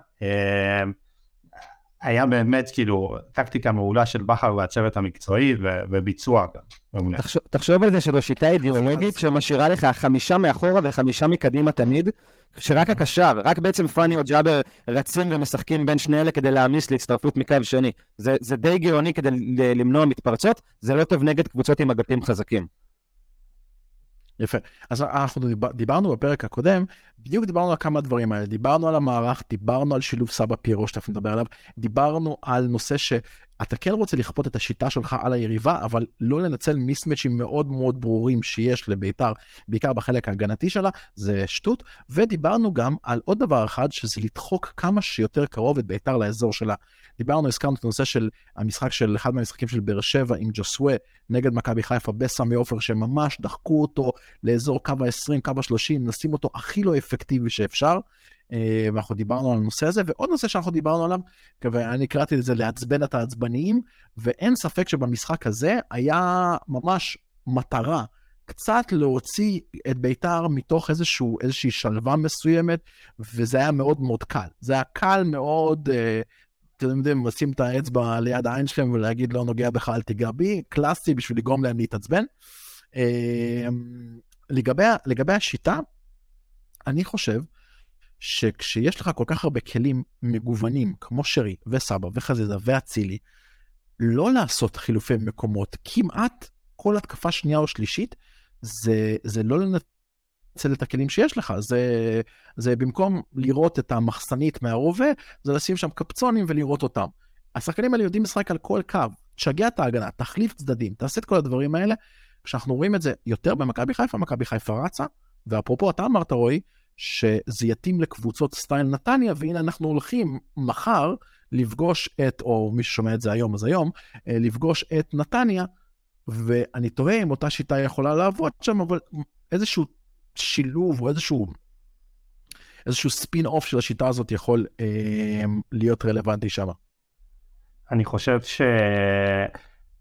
היה באמת כאילו טקטיקה מעולה של בכר והצוות המקצועי וביצוע גם. תחשוב, תחשוב על זה שזו שיטה אידיאולוגית שמשאירה לך חמישה מאחורה וחמישה מקדימה תמיד, שרק הקשר, רק בעצם פאני או ג'אבר רצים ומשחקים בין שני אלה כדי להעמיס להצטרפות מקו שני. זה, זה די גאוני כדי למנוע מתפרצות, זה לא טוב נגד קבוצות עם אגפים חזקים. יפה. אז אנחנו דיברנו בפרק הקודם, בדיוק דיברנו על כמה דברים האלה. דיברנו על המערך, דיברנו על שילוב סבא פיירו שאתה מדבר עליו, דיברנו על נושא שאתה כן רוצה לכפות את השיטה שלך על היריבה, אבל לא לנצל מיסמצ'ים מאוד מאוד ברורים שיש לביתר, בעיקר בחלק ההגנתי שלה, זה שטות. ודיברנו גם על עוד דבר אחד, שזה לדחוק כמה שיותר קרוב את ביתר לאזור שלה. דיברנו, הזכרנו את הנושא של המשחק של אחד מהמשחקים של באר שבע עם ג'וסווה נגד מכבי חיפה בסמי עופר, שממש דחקו אותו לאזור קו ה-20, קו ה-30, נשים אותו הכי לא אפקטיבי שאפשר. אה, ואנחנו דיברנו על הנושא הזה, ועוד נושא שאנחנו דיברנו עליו, ואני קראתי לזה לעצבן את העצבניים, ואין ספק שבמשחק הזה היה ממש מטרה. קצת להוציא את בית"ר מתוך איזשהו, איזושהי שלווה מסוימת, וזה היה מאוד מאוד קל. זה היה קל מאוד אה, אתם יודעים, לשים את האצבע ליד העין שלכם ולהגיד לא נוגע בך, אל תיגע בי, קלאסי בשביל לגרום להם להתעצבן. אמ, לגבי, לגבי השיטה, אני חושב שכשיש לך כל כך הרבה כלים מגוונים, כמו שרי וסבא וחזיזה ואצילי, לא לעשות חילופי מקומות, כמעט כל התקפה שנייה או שלישית, זה, זה לא לנצל את הכלים שיש לך, זה, זה במקום לראות את המחסנית מהרובה, זה לשים שם קפצונים ולראות אותם. השחקנים האלה יודעים לשחק על כל קו, תשגע את ההגנה, תחליף צדדים, תעשה את כל הדברים האלה. כשאנחנו רואים את זה יותר במכבי חיפה, מכבי חיפה רצה, ואפרופו אתה אמרת רועי, שזה יתאים לקבוצות סטייל נתניה, והנה אנחנו הולכים מחר לפגוש את, או מי ששומע את זה היום אז היום, אה, לפגוש את נתניה, ואני תוהה אם אותה שיטה יכולה לעבוד שם, אבל איזשהו שילוב או איזשהו, איזשהו ספין אוף של השיטה הזאת יכול אה, להיות רלוונטי שם. אני חושב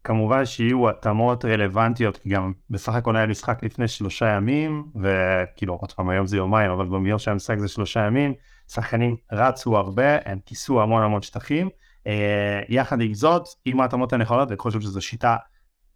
שכמובן שיהיו התאמות רלוונטיות, כי גם בסך הכל היה משחק לפני שלושה ימים, וכאילו עוד פעם היום זה יומיים, אבל במיור של המשחק זה שלושה ימים, שחקנים רצו הרבה, הם כיסו המון המון שטחים. אה, יחד עם זאת, עם ההתאמות הנכונות, אני חושב שזו שיטה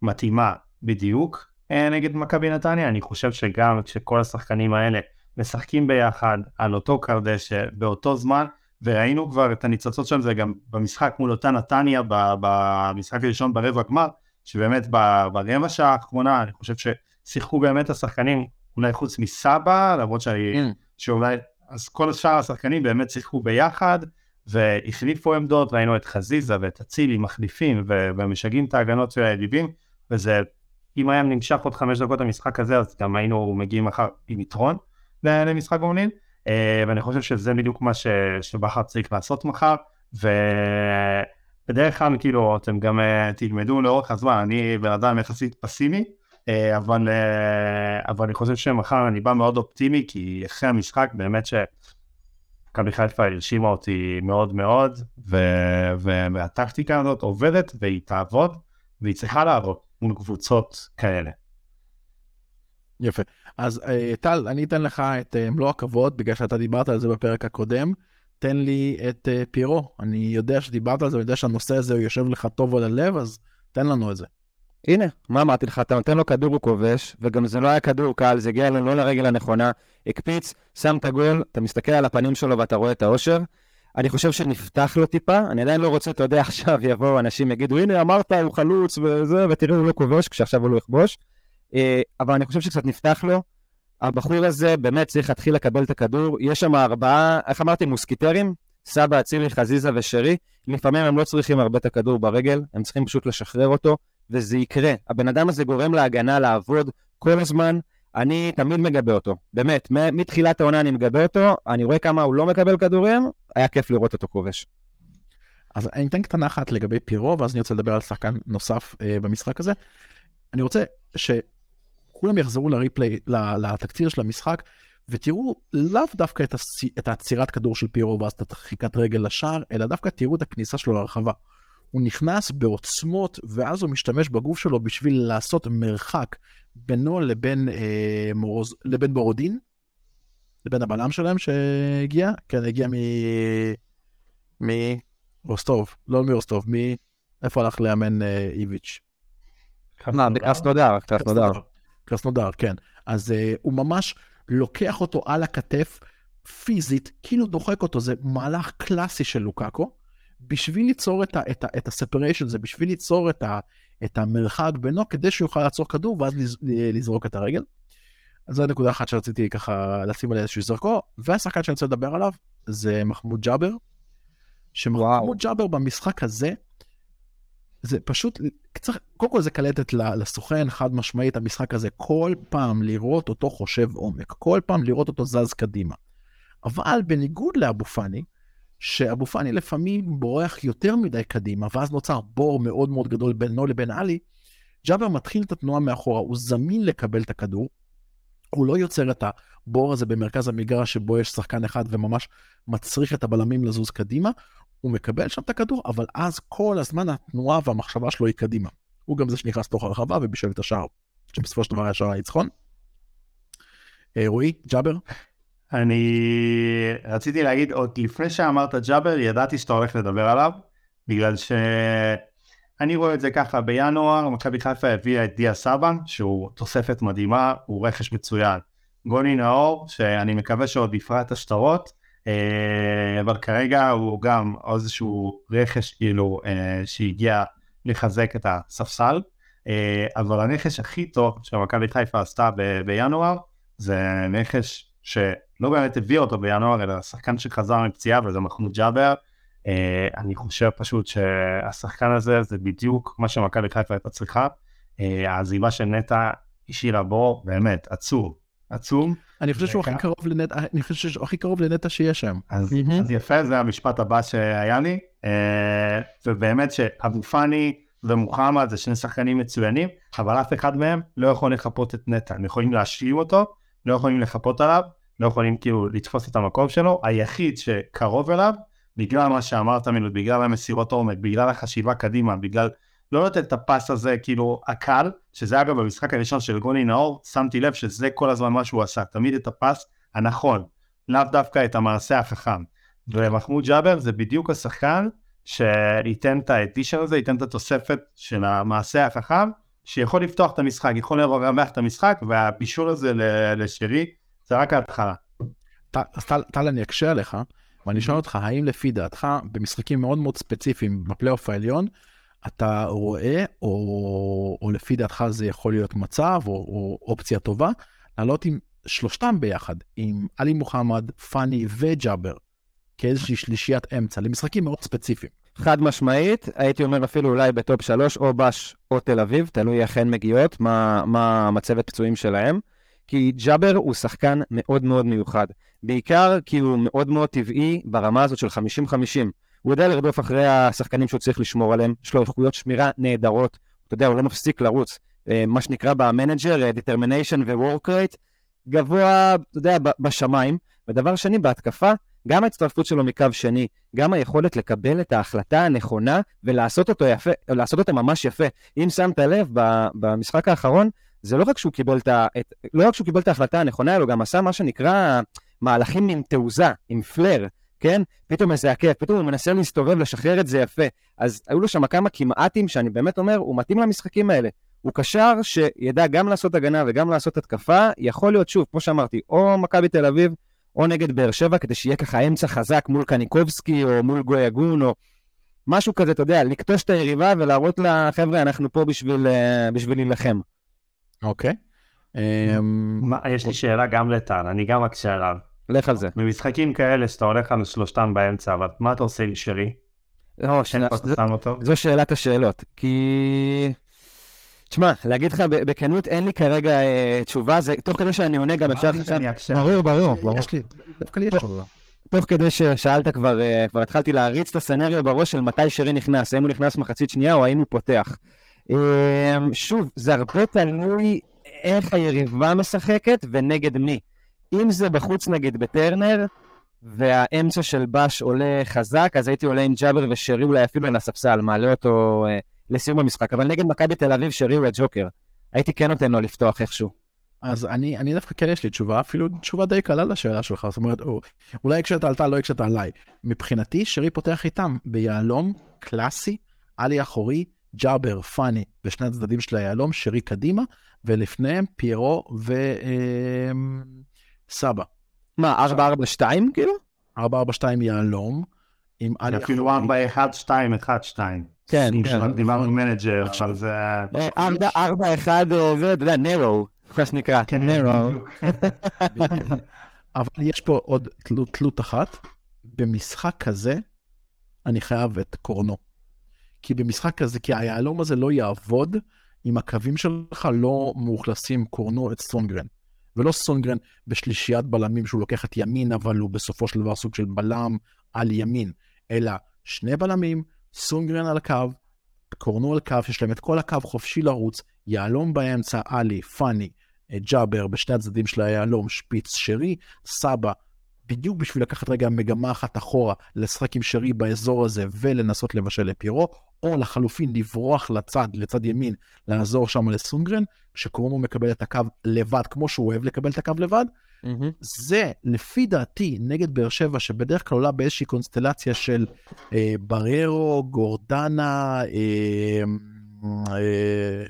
מתאימה בדיוק אה, נגד מכבי נתניה, אני חושב שגם כשכל השחקנים האלה משחקים ביחד על אותו קרדשא באותו זמן, וראינו כבר את הניצוצות שם זה גם במשחק מול אותה נתניה במשחק הראשון ברבע גמר, שבאמת ברבע שעה האחרונה אני חושב ששיחקו באמת השחקנים, אולי חוץ מסבא, למרות שאני, mm. שאולי, אז כל שאר השחקנים באמת שיחקו ביחד, והחליפו עמדות, ראינו את חזיזה ואת אצילי מחליפים ומשגעים את ההגנות של היריבים, וזה, אם היה נמשך עוד חמש דקות המשחק הזה, אז גם היינו מגיעים מחר עם יתרון למשחק גומלין, ואני חושב שזה בדיוק מה שבכר צריך לעשות מחר, ובדרך כלל כאילו אתם גם אה, תלמדו לאורך הזמן, אני בן אדם יחסית פסימי, אה, אבל, אבל אני חושב שמחר אני בא מאוד אופטימי, כי אחרי המשחק באמת ש... מכבי חיפה הרשימה אותי מאוד מאוד, ו- והטקטיקה הזאת עובדת והיא תעבוד, והיא צריכה לעבוד מול קבוצות כאלה. יפה. אז אה, טל, אני אתן לך את אה, מלוא הכבוד, בגלל שאתה דיברת על זה בפרק הקודם. תן לי את אה, פירו. אני יודע שדיברת על זה, אני יודע שהנושא הזה יושב לך טוב על הלב, אז תן לנו את זה. הנה, מה אמרתי לך, אתה נותן לו כדור, הוא כובש, וגם זה לא היה כדור קל, זה הגיע לא לרגל הנכונה, הקפיץ, שם את הגול, אתה מסתכל על הפנים שלו ואתה רואה את האושר. אני חושב שנפתח לו טיפה, אני עדיין לא רוצה, אתה יודע, עכשיו יבואו אנשים יגידו, הנה אמרת, הוא חלוץ וזה, ותראו, הוא לא כובש, כשעכשיו הוא לא יכבוש. אה, אבל אני חושב שקצת נפתח לו. הבחור הזה באמת צריך להתחיל לקבל את הכדור. יש שם ארבעה, איך אמרתי, מוסקיטרים, סבא, אצילי, חזיזה ושרי. לפעמים הם לא צריכים הרבה את הכדור ברגל, הם צריכים פשוט לשחרר אותו. וזה יקרה. הבן אדם הזה גורם להגנה לעבוד כל הזמן. אני תמיד מגבה אותו, באמת, מתחילת העונה אני מגבה אותו, אני רואה כמה הוא לא מקבל כדורים, היה כיף לראות אותו כובש. אז אני אתן קטנה אחת לגבי פירו, ואז אני רוצה לדבר על שחקן נוסף אה, במשחק הזה. אני רוצה שכולם יחזרו לריפליי, לתקציר של המשחק, ותראו לאו דווקא את, הס... את העצירת כדור של פירו ואז את הדחיקת רגל לשער, אלא דווקא תראו את הכניסה שלו לרחבה. הוא נכנס בעוצמות, ואז הוא משתמש בגוף שלו בשביל לעשות מרחק בינו לבין, אה, מורוז, לבין בורודין, לבין הבלם שלהם שהגיע, כן, הגיע מ... מרוסטוב, לא מרוסטוב, מ... איפה הלך לאמן אה, איביץ'? מה, בקרסנודר, קרסנודר. קרסנודר, כן. אז אה, הוא ממש לוקח אותו על הכתף פיזית, כאילו דוחק אותו, זה מהלך קלאסי של לוקאקו. בשביל ליצור את, ה, את, ה, את ה-separation, זה בשביל ליצור את, ה, את המרחק בינו, כדי שהוא יוכל לעצור כדור ואז לז, לזרוק את הרגל. אז זו נקודה אחת שרציתי ככה לשים עליה איזשהו זרקו, והשחקן שאני רוצה לדבר עליו זה מחמוד ג'אבר, שמחמוד ג'אבר במשחק הזה, זה פשוט, צריך, קודם כל זה קלטת לסוכן חד משמעית, המשחק הזה, כל פעם לראות אותו חושב עומק, כל פעם לראות אותו זז קדימה. אבל בניגוד לאבו פאני, שאבו פאני לפעמים בורח יותר מדי קדימה, ואז נוצר בור מאוד מאוד גדול בינו לבין עלי, ג'אבר מתחיל את התנועה מאחורה, הוא זמין לקבל את הכדור, הוא לא יוצר את הבור הזה במרכז המגרש שבו יש שחקן אחד וממש מצריך את הבלמים לזוז קדימה, הוא מקבל שם את הכדור, אבל אז כל הזמן התנועה והמחשבה שלו היא קדימה. הוא גם זה שנכנס לתוך הרחבה ובישל את השער, שבסופו של דבר היה שער הניצחון. אה, רועי, ג'אבר? אני רציתי להגיד, עוד לפני שאמרת ג'אבר, ידעתי שאתה הולך לדבר עליו, בגלל שאני רואה את זה ככה, בינואר מכבי חיפה הביאה את דיה סבן, שהוא תוספת מדהימה, הוא רכש מצוין. גוני נאור, שאני מקווה שעוד יפרע את השטרות, אבל כרגע הוא גם איזשהו רכש כאילו אה, שהגיע לחזק את הספסל, אה, אבל הנכש הכי טוב שמכבי חיפה עשתה בינואר, זה נכש שלא באמת הביא אותו בינואר, אלא שחקן שחזר מפציעה וזה מחמוד ג'אבר. אני חושב פשוט שהשחקן הזה זה בדיוק מה שמכבי חיפה הייתה צריכה. העזיבה של נטע השאירה בו באמת עצום, עצום. אני חושב שהוא הכי קרוב לנטע, אני חושב שהוא הכי קרוב לנטע שיש שם. אז, אז יפה, זה המשפט הבא שהיה לי. Uh, ובאמת שאבו פאני ומוחמד זה שני שחקנים מצוינים, אבל אף אחד מהם לא יכול לחפות את נטע, הם יכולים להשלים אותו, לא יכולים לחפות עליו, לא יכולים כאילו לתפוס את המקום שלו, היחיד שקרוב אליו, בגלל מה שאמרת ממנו, בגלל המסירות עומק, בגלל החשיבה קדימה, בגלל לא לתת את הפס הזה כאילו הקל, שזה אגב במשחק הראשון של גוני נאור, שמתי לב שזה כל הזמן מה שהוא עשה, תמיד את הפס הנכון, לאו דווקא את המעשה החכם. ומחמוד ג'אבר זה בדיוק השחקן שייתן את האדישן הזה, ייתן את התוספת של המעשה החכם, שיכול לפתוח את המשחק, יכול לרווח את המשחק, והבישול הזה לשרי זה רק ההתחלה. אז טל, אני אקשה עליך, ואני אשאל אותך, האם לפי דעתך, במשחקים מאוד מאוד ספציפיים בפלייאוף העליון, אתה רואה, או, או לפי דעתך זה יכול להיות מצב, או, או אופציה טובה, לעלות עם שלושתם ביחד, עם עלי מוחמד, פאני וג'אבר, כאיזושהי שלישיית אמצע, למשחקים מאוד ספציפיים. חד משמעית, הייתי אומר אפילו אולי בטופ שלוש, או בש או תל אביב, תלוי איך הן מגיעות, מה, מה מצבת פצועים שלהם. כי ג'אבר הוא שחקן מאוד מאוד מיוחד. בעיקר כי הוא מאוד מאוד טבעי ברמה הזאת של 50-50. הוא יודע לרדוף אחרי השחקנים שהוא צריך לשמור עליהם, יש לו איכויות שמירה נהדרות. אתה יודע, הוא לא מפסיק לרוץ. אה, מה שנקרא במנג'ר, אה, determination ו-work rate, גבוה, אתה יודע, בשמיים. ודבר שני, בהתקפה, גם ההצטרפות שלו מקו שני, גם היכולת לקבל את ההחלטה הנכונה ולעשות אותו יפה, לעשות אותה ממש יפה. אם שמת לב, במשחק האחרון, זה לא רק שהוא קיבל את, את, לא רק שהוא קיבל את ההחלטה הנכונה, אלא גם עשה מה שנקרא מהלכים עם תעוזה, עם פלר, כן? פתאום איזה עקב, פתאום הוא מנסה להסתובב, לשחרר את זה יפה. אז היו לו שם כמה כמעטים שאני באמת אומר, הוא מתאים למשחקים האלה. הוא קשר שידע גם לעשות הגנה וגם לעשות התקפה, יכול להיות שוב, כמו שאמרתי, או מכבי תל אביב, או נגד באר שבע, כדי שיהיה ככה אמצע חזק מול קניקובסקי, או מול גויגון, או משהו כזה, אתה יודע, לקטוש את היריבה ולהראות לחבר'ה, אנחנו פה בשביל, אה, בשביל להילחם. אוקיי. אמ, יש לי שאלה גם לטל, אני גם אקשה עליו. לך על זה. במשחקים כאלה שאתה הולך על שלושתם באמצע, אבל מה אתה עושה עם שרי? לא, זו שאלת השאלות. כי... תשמע, להגיד לך בכנות, אין לי כרגע אה, תשובה, זה תוך כדי שאני עונה גם אפשר... ברור, ברור, ברור. יש לי, דווקא לי יש תשובה. תוך כדי ששאלת כבר, אה, כבר התחלתי להריץ את הסצנריו בראש של מתי שרי נכנס, האם הוא נכנס מחצית שנייה או האם הוא פותח. אמ, שוב, זה הרבה תלוי איך היריבה משחקת ונגד מי. אם זה בחוץ נגיד בטרנר, והאמצע של בש עולה חזק, אז הייתי עולה עם ג'אבר ושרי אולי אפילו על הספסל, מעלה אותו אה, לסיום המשחק. אבל נגד מכבי תל אביב, שרי הוא הג'וקר. הייתי כן נותן לו לפתוח איכשהו. אז אני, אני דווקא כן יש לי תשובה, אפילו תשובה די קלה לשאלה שלך, זאת אומרת, אולי הקשבת על טל, לא הקשבת עליי. מבחינתי, שרי פותח איתם ביהלום קלאסי, עלי אחורי, ג'אבר, פאני בשני הצדדים של היהלום, שרי קדימה, ולפניהם פיירו וסבא. מה, 4-4-2 כאילו? 4-4-2 יהלום. עם עלי אפילו 4-1-2-1-2. כן, כן. דיברנו מנג'ר, אבל זה... 4-1 זה, אתה יודע, narrow, מה שנקרא. כן, narrow. אבל יש פה עוד תלות אחת. במשחק כזה, אני חייב את קורנו. כי במשחק כזה, כי היהלום הזה לא יעבוד אם הקווים שלך לא מאוכלסים קורנו את סונגרן. ולא סונגרן בשלישיית בלמים שהוא לוקח את ימין, אבל הוא בסופו של דבר סוג של בלם על ימין, אלא שני בלמים, סונגרן על הקו, קורנו על קו, יש להם את כל הקו חופשי לרוץ, יהלום באמצע, עלי, פאני, ג'אבר בשני הצדדים של היהלום, שפיץ שרי, סבא בדיוק בשביל לקחת רגע מגמה אחת אחורה, לשחק עם שרי באזור הזה ולנסות לבשל לפירו, או לחלופין לברוח לצד, לצד ימין, לעזור שם לסונגרן, שקורמו מקבל את הקו לבד, כמו שהוא אוהב לקבל את הקו לבד. Mm-hmm. זה, לפי דעתי, נגד באר שבע, שבדרך כלל עולה באיזושהי קונסטלציה של אה, בררו, גורדנה, אה, אה,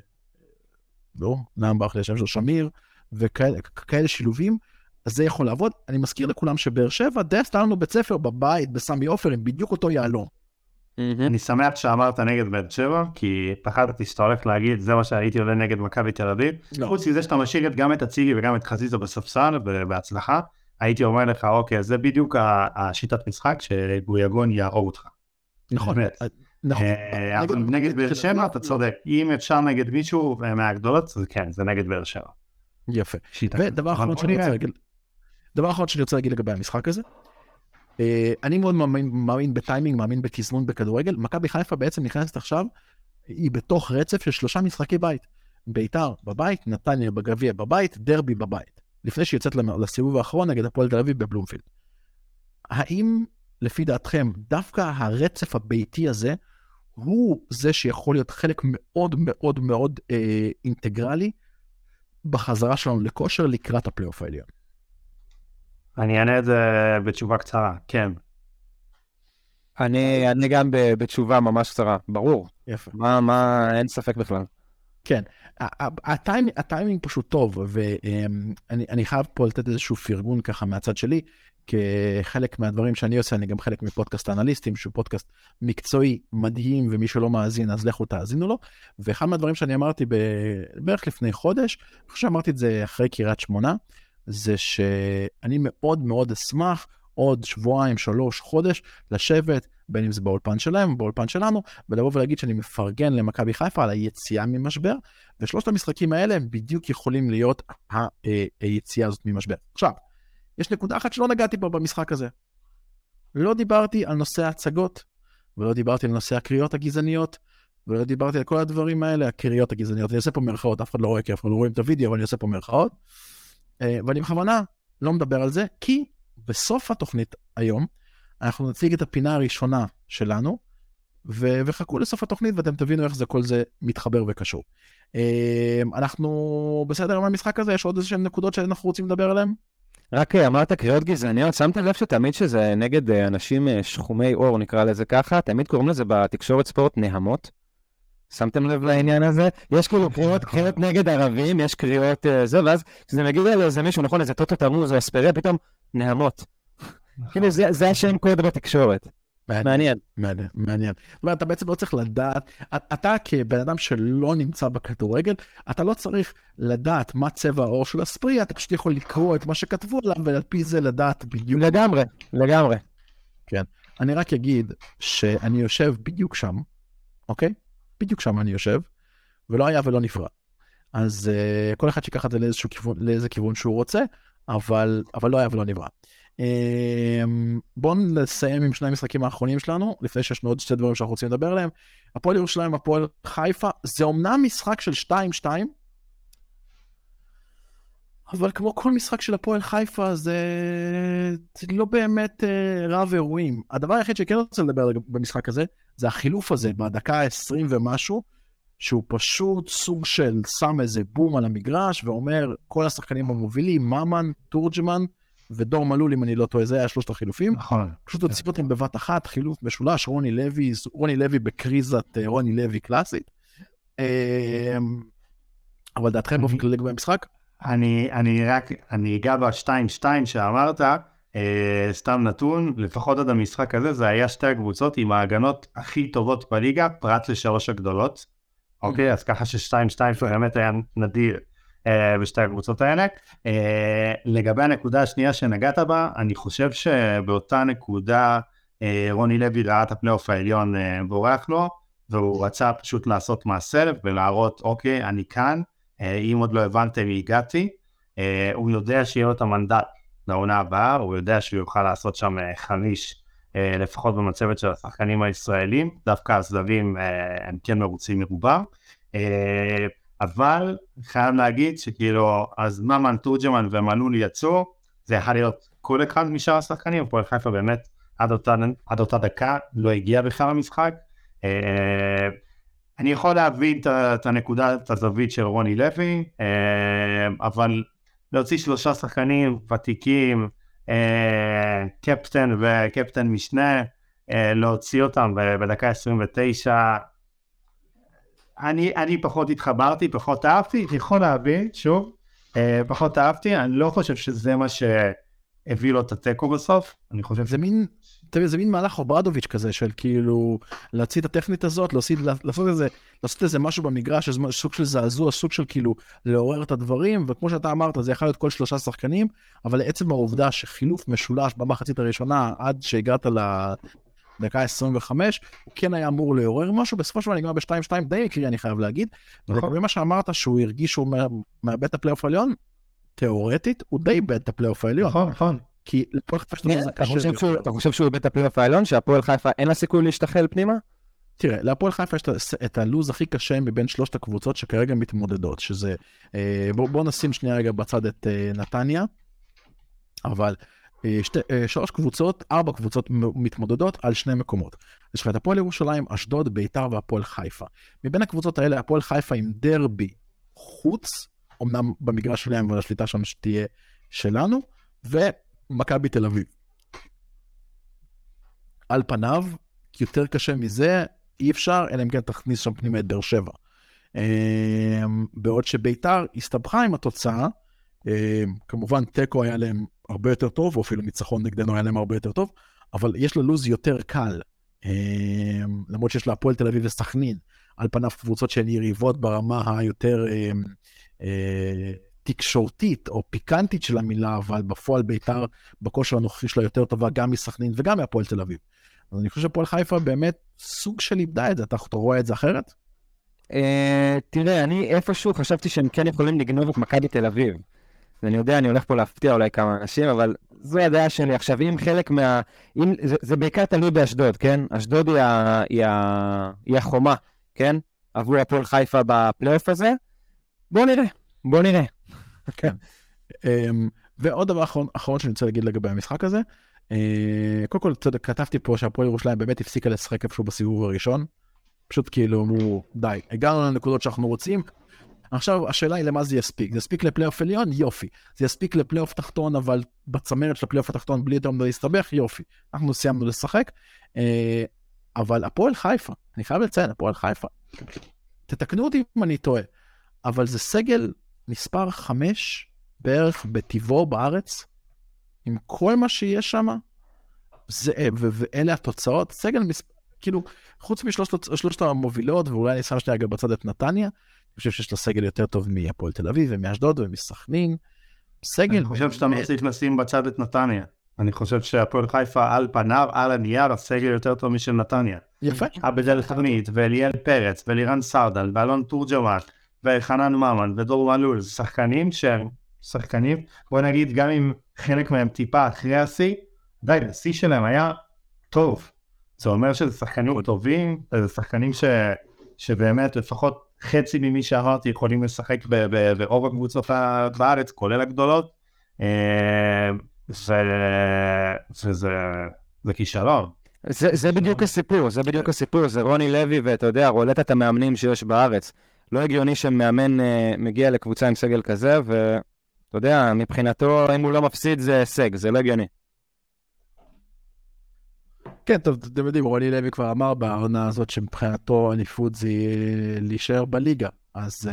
לא, נעם ברח לי השם שלו, שמיר, וכאלה שילובים, אז זה יכול לעבוד. אני מזכיר לכולם שבאר שבע די עשתה לנו בית ספר בבית בסמי עופר עם בדיוק אותו יהלום. אני שמח שאמרת נגד באר שבע, כי פחדתי שאתה הולך להגיד זה מה שהייתי עולה נגד מכבי תל אביב. לא. חוץ מזה שאתה משאיר גם את אצילי וגם את חזיזה בספסל ובהצלחה, הייתי אומר לך אוקיי זה בדיוק השיטת משחק שגויגון יהרוג אותך. נכון. נכון. אה, אבל נגד באר שבע אתה צודק, אם אפשר נגד מישהו מהגדולות, אז כן, זה נגד באר שבע. יפה. ודבר אחרון שאני רוצה להגיד, לגבי המשחק הזה, אה, אני מאוד מאמין, מאמין בטיימינג, מאמין בתזמון בכדורגל. מכבי חיפה בעצם נכנסת עכשיו, היא בתוך רצף של שלושה משחקי בית. ביתר בבית, נתניה בגביע בבית, דרבי בבית. לפני שהיא יוצאת לסיבוב האחרון נגד הפועל תל אביב בבלומפילד. האם לפי דעתכם דווקא הרצף הביתי הזה הוא זה שיכול להיות חלק מאוד מאוד מאוד אה, אינטגרלי בחזרה שלנו לכושר לקראת הפלייאוף העליון? אני אענה את זה בתשובה קצרה, כן. אני אענה גם בתשובה ממש קצרה, ברור. יפה. מה, מה, אין ספק בכלל. כן, הטיימינג, הטיימינג פשוט טוב, ואני חייב פה לתת איזשהו פרגון ככה מהצד שלי, כחלק מהדברים שאני עושה, אני גם חלק מפודקאסט האנליסטים, שהוא פודקאסט מקצועי מדהים, ומי שלא מאזין, אז לכו תאזינו לו. ואחד מהדברים שאני אמרתי בערך לפני חודש, אני חושב שאמרתי את זה אחרי קריית שמונה, זה שאני מאוד מאוד אשמח, עוד שבועיים, שלוש, חודש, לשבת, בין אם זה באולפן שלהם, באולפן שלנו, ולבוא ולהגיד שאני מפרגן למכבי חיפה על היציאה ממשבר, ושלושת המשחקים האלה הם בדיוק יכולים להיות אה, היציאה הזאת ממשבר. עכשיו, יש נקודה אחת שלא נגעתי בה במשחק הזה. לא דיברתי על נושא ההצגות, ולא דיברתי על נושא הקריאות הגזעניות, ולא דיברתי על כל הדברים האלה, הקריאות הגזעניות. אני עושה פה מירכאות, אף אחד לא רואה כי אף אחד לא רואים את הוידאו, אבל אני עושה פה מירכאות. אה, ואני בכוונה לא מדבר על זה, כי בסוף התוכנית היום, אנחנו נציג את הפינה הראשונה שלנו, ו- וחכו לסוף התוכנית ואתם תבינו איך זה כל זה מתחבר וקשור. אה, אנחנו בסדר עם המשחק הזה? יש עוד איזה שהן נקודות שאנחנו רוצים לדבר עליהן? רק אה, אמרת קריאות גזעניות, שמת לב שתמיד שזה נגד אנשים שחומי עור, נקרא לזה ככה, תמיד קוראים לזה בתקשורת ספורט נהמות. שמתם לב לעניין הזה? יש כאילו קריאות, קריאות נגד ערבים, יש קריאות אה, זה, ואז כשזה מגיע לאיזה מישהו, נכון, איזה טוטו תמוז או אספריה, פתאום נהמות. כאילו זה זה השם קוד בתקשורת. מעניין. מעניין, מעניין. זאת אומרת, אתה בעצם לא צריך לדעת, אתה כבן אדם שלא נמצא בכדורגל, אתה לא צריך לדעת מה צבע העור של הספרי, אתה פשוט יכול לקרוא את מה שכתבו עליו, ועל פי זה לדעת בדיוק. לגמרי, לגמרי. אני רק אגיד שאני יושב בדיוק שם, אוקיי? בדיוק שם אני יושב, ולא היה ולא נברא. אז uh, כל אחד שיקח את זה לאיזשהו כיוון, לאיזה כיוון שהוא רוצה, אבל, אבל לא היה ולא נברא. Um, בואו נסיים עם שני המשחקים האחרונים שלנו, לפני שיש לנו עוד שתי דברים שאנחנו רוצים לדבר עליהם. הפועל ירושלים, הפועל חיפה, זה אומנם משחק של 2-2, אבל כמו כל משחק של הפועל חיפה, זה, זה לא באמת uh, רב אירועים. הדבר היחיד שכן רוצה לדבר במשחק הזה, זה החילוף הזה בדקה ה-20 ומשהו, שהוא פשוט סוג של שם איזה בום על המגרש ואומר, כל השחקנים המובילים, ממן, תורג'מן ודור מלול, אם אני לא טועה, זה היה שלושת החילופים. נכון. פשוט הוציאו אותם בבת אחת, חילוף משולש, רוני לוי, רוני לוי בקריזת אה, רוני לוי קלאסית. אה, אבל דעתכם באופן כללי לגבי המשחק? אני, אני רק, אני אגע ב-2-2 שאמרת, סתם נתון, לפחות עד המשחק הזה, זה היה שתי הקבוצות עם ההגנות הכי טובות בליגה, פרט לשלוש הגדולות. אוקיי, אז ככה ש-2-2 באמת היה נדיר אה, בשתי הקבוצות האלה. אה, לגבי הנקודה השנייה שנגעת בה, אני חושב שבאותה נקודה אה, רוני לוי ראה את הפלייאוף העליון אה, בורח לו, והוא רצה פשוט לעשות מעשה ולהראות, אוקיי, אני כאן. אה, אם עוד לא הבנתם, הגעתי. אה, הוא יודע שיהיה לו את המנדט לעונה הבאה, הוא יודע שהוא יוכל לעשות שם אה, חמיש, לפחות במצבת של השחקנים הישראלים, דווקא הזרים הם כן מרוצים מרובם. אבל חייב להגיד שכאילו, אז ממן, תורג'מן ומלול יצאו, זה יכול להיות כל אחד משאר השחקנים, הפועל חיפה באמת עד אותה, עד אותה דקה לא הגיע בכלל למשחק. אני יכול להבין את הנקודה, את הזווית של רוני לוי, אה, אבל להוציא שלושה שחקנים ותיקים, אה, קפטן וקפטן משנה, אה, להוציא אותם בדקה 29, אני, אני פחות התחברתי, פחות אהבתי, יכול להבין, שוב, פחות אהבתי, אני לא חושב שזה מה שהביא לו את התיקו בסוף, אני חושב... זה מין, אתה יודע, זה מין מהלך אוברדוביץ' כזה, של כאילו, להוציא את הטכנית הזאת, להוציא, לעשות איזה, לעשות איזה משהו במגרש, איזה סוג של זעזוע, סוג של כאילו, לעורר את הדברים, וכמו שאתה אמרת, זה יכול להיות כל שלושה שחקנים, אבל עצם העובדה שחילוף משולש במחצית הראשונה, עד שהגעת לדקה 25, הוא כן היה אמור לעורר משהו, בסופו של דבר נגמר ב-2-2 די מקרי, אני חייב להגיד. נכון. ולגבי מה שאמרת, שהוא הרגיש שהוא מאבד את הפלייאוף העליון, תיאורטית, הוא די איבד את הפלייאוף העליון. נכון, נכון. כי לפועל חיפה יש לו זה אתה. חושב שהוא- איבד את הפלייאוף העליון, שהפועל חיפה אין לה סיכוי להשתחל פנימה? תראה, להפועל חיפה יש את הלוז הכי קשה מבין שלושת הקבוצות שכרגע מתמודדות, שזה, אה, בוא, בוא נשים שנייה רגע בצד את אה, נתניה, אבל אה, שתי, שלוש קבוצות, ארבע קבוצות מתמודדות על שני מקומות. יש לך את הפועל ירושלים, אשדוד, ביתר והפועל חיפה. מבין הקבוצות האלה, הפועל חיפה עם דרבי חוץ, אמנם במגרש שלהם, אבל השליטה שם שתהיה שלנו, ומכבי תל אביב. על פניו, יותר קשה מזה, אי אפשר, אלא אם כן תכניס שם פנימה את באר שבע. אה, בעוד שביתר הסתבכה עם התוצאה, אה, כמובן תיקו היה להם הרבה יותר טוב, או אפילו ניצחון נגדנו היה להם הרבה יותר טוב, אבל יש לה לוז יותר קל. אה, למרות שיש לה הפועל תל אביב וסכנין, על פניו קבוצות שהן יריבות ברמה היותר אה, אה, תקשורתית או פיקנטית של המילה, אבל בפועל בית"ר בכושר הנוכחי שלה יותר טובה גם מסכנין וגם מהפועל תל אביב. אז אני חושב שפועל חיפה באמת סוג של איבדה את זה, אתה, רואה את זה אחרת? Uh, תראה, אני איפשהו חשבתי שהם כן יכולים לגנוב את מכבי תל אביב. ואני יודע, אני הולך פה להפתיע אולי כמה אנשים, אבל זו הדעה שלי. עכשיו, אם חלק מה... אם... זה, זה בעיקר תלוי באשדוד, כן? אשדוד היא, ה... היא, ה... היא החומה, כן? עבור הפועל חיפה בפלייאוף הזה. בואו נראה, בואו נראה. כן. אמ, ועוד דבר אחרון, אחרון שאני רוצה להגיד לגבי המשחק הזה, אה, קודם כל, כתבתי פה שהפועל ירושלים באמת הפסיקה לשחק איפשהו בסיבוב הראשון. פשוט כאילו אמרו, די, הגענו לנקודות שאנחנו רוצים. עכשיו השאלה היא למה זה יספיק. זה יספיק לפלייאוף עליון? יופי. זה יספיק לפלייאוף תחתון, אבל בצמרת של הפלייאוף התחתון בלי יותר מדי להסתבך? יופי. אנחנו סיימנו לשחק. אה, אבל הפועל חיפה, אני חייב לציין, הפועל חיפה, תתקנו אותי אם אני טועה, אבל זה סגל מספר 5 בערך בטיבו בארץ, עם כל מה שיש שם, זה, ואלה התוצאות, סגל, מס, כאילו, חוץ משלושת המובילות, ואולי אני שם שנייה גם בצד את נתניה, אני חושב שיש לה סגל יותר טוב מהפועל תל אביב ומאשדוד ומסכנין. סגל... אני חושב שאתה מפסיק לשים בצד את נתניה. אני חושב שהפועל חיפה על פניו, על הנייר, הסגל יותר טוב משל נתניה. יפה. עבד אל חמיד, ואליאל פרץ, ולירן סרדל, ואלון תורג'מן, וחנן ממן, ודור מלול, שחקנים שהם שחקנים, בוא נגיד, גם אם חלק מהם טיפה אחרי השיא, די, השיא שלהם היה טוב. זה אומר שזה שחקנים טובים, זה שחקנים ש, שבאמת לפחות חצי ממי שאמרתי יכולים לשחק ברוב הקבוצות בארץ, כולל הגדולות, אה, ו, וזה זה כישלון. זה, זה בדיוק הסיפור, זה בדיוק הסיפור, זה רוני לוי ואתה יודע, רולטת המאמנים שיש בארץ. לא הגיוני שמאמן uh, מגיע לקבוצה עם סגל כזה, ואתה יודע, מבחינתו, אם הוא לא מפסיד זה הישג, זה לא הגיוני. כן, טוב, אתם יודעים, רוני לוי כבר אמר בעונה הזאת שמבחינתו אליפות זה להישאר בליגה. אז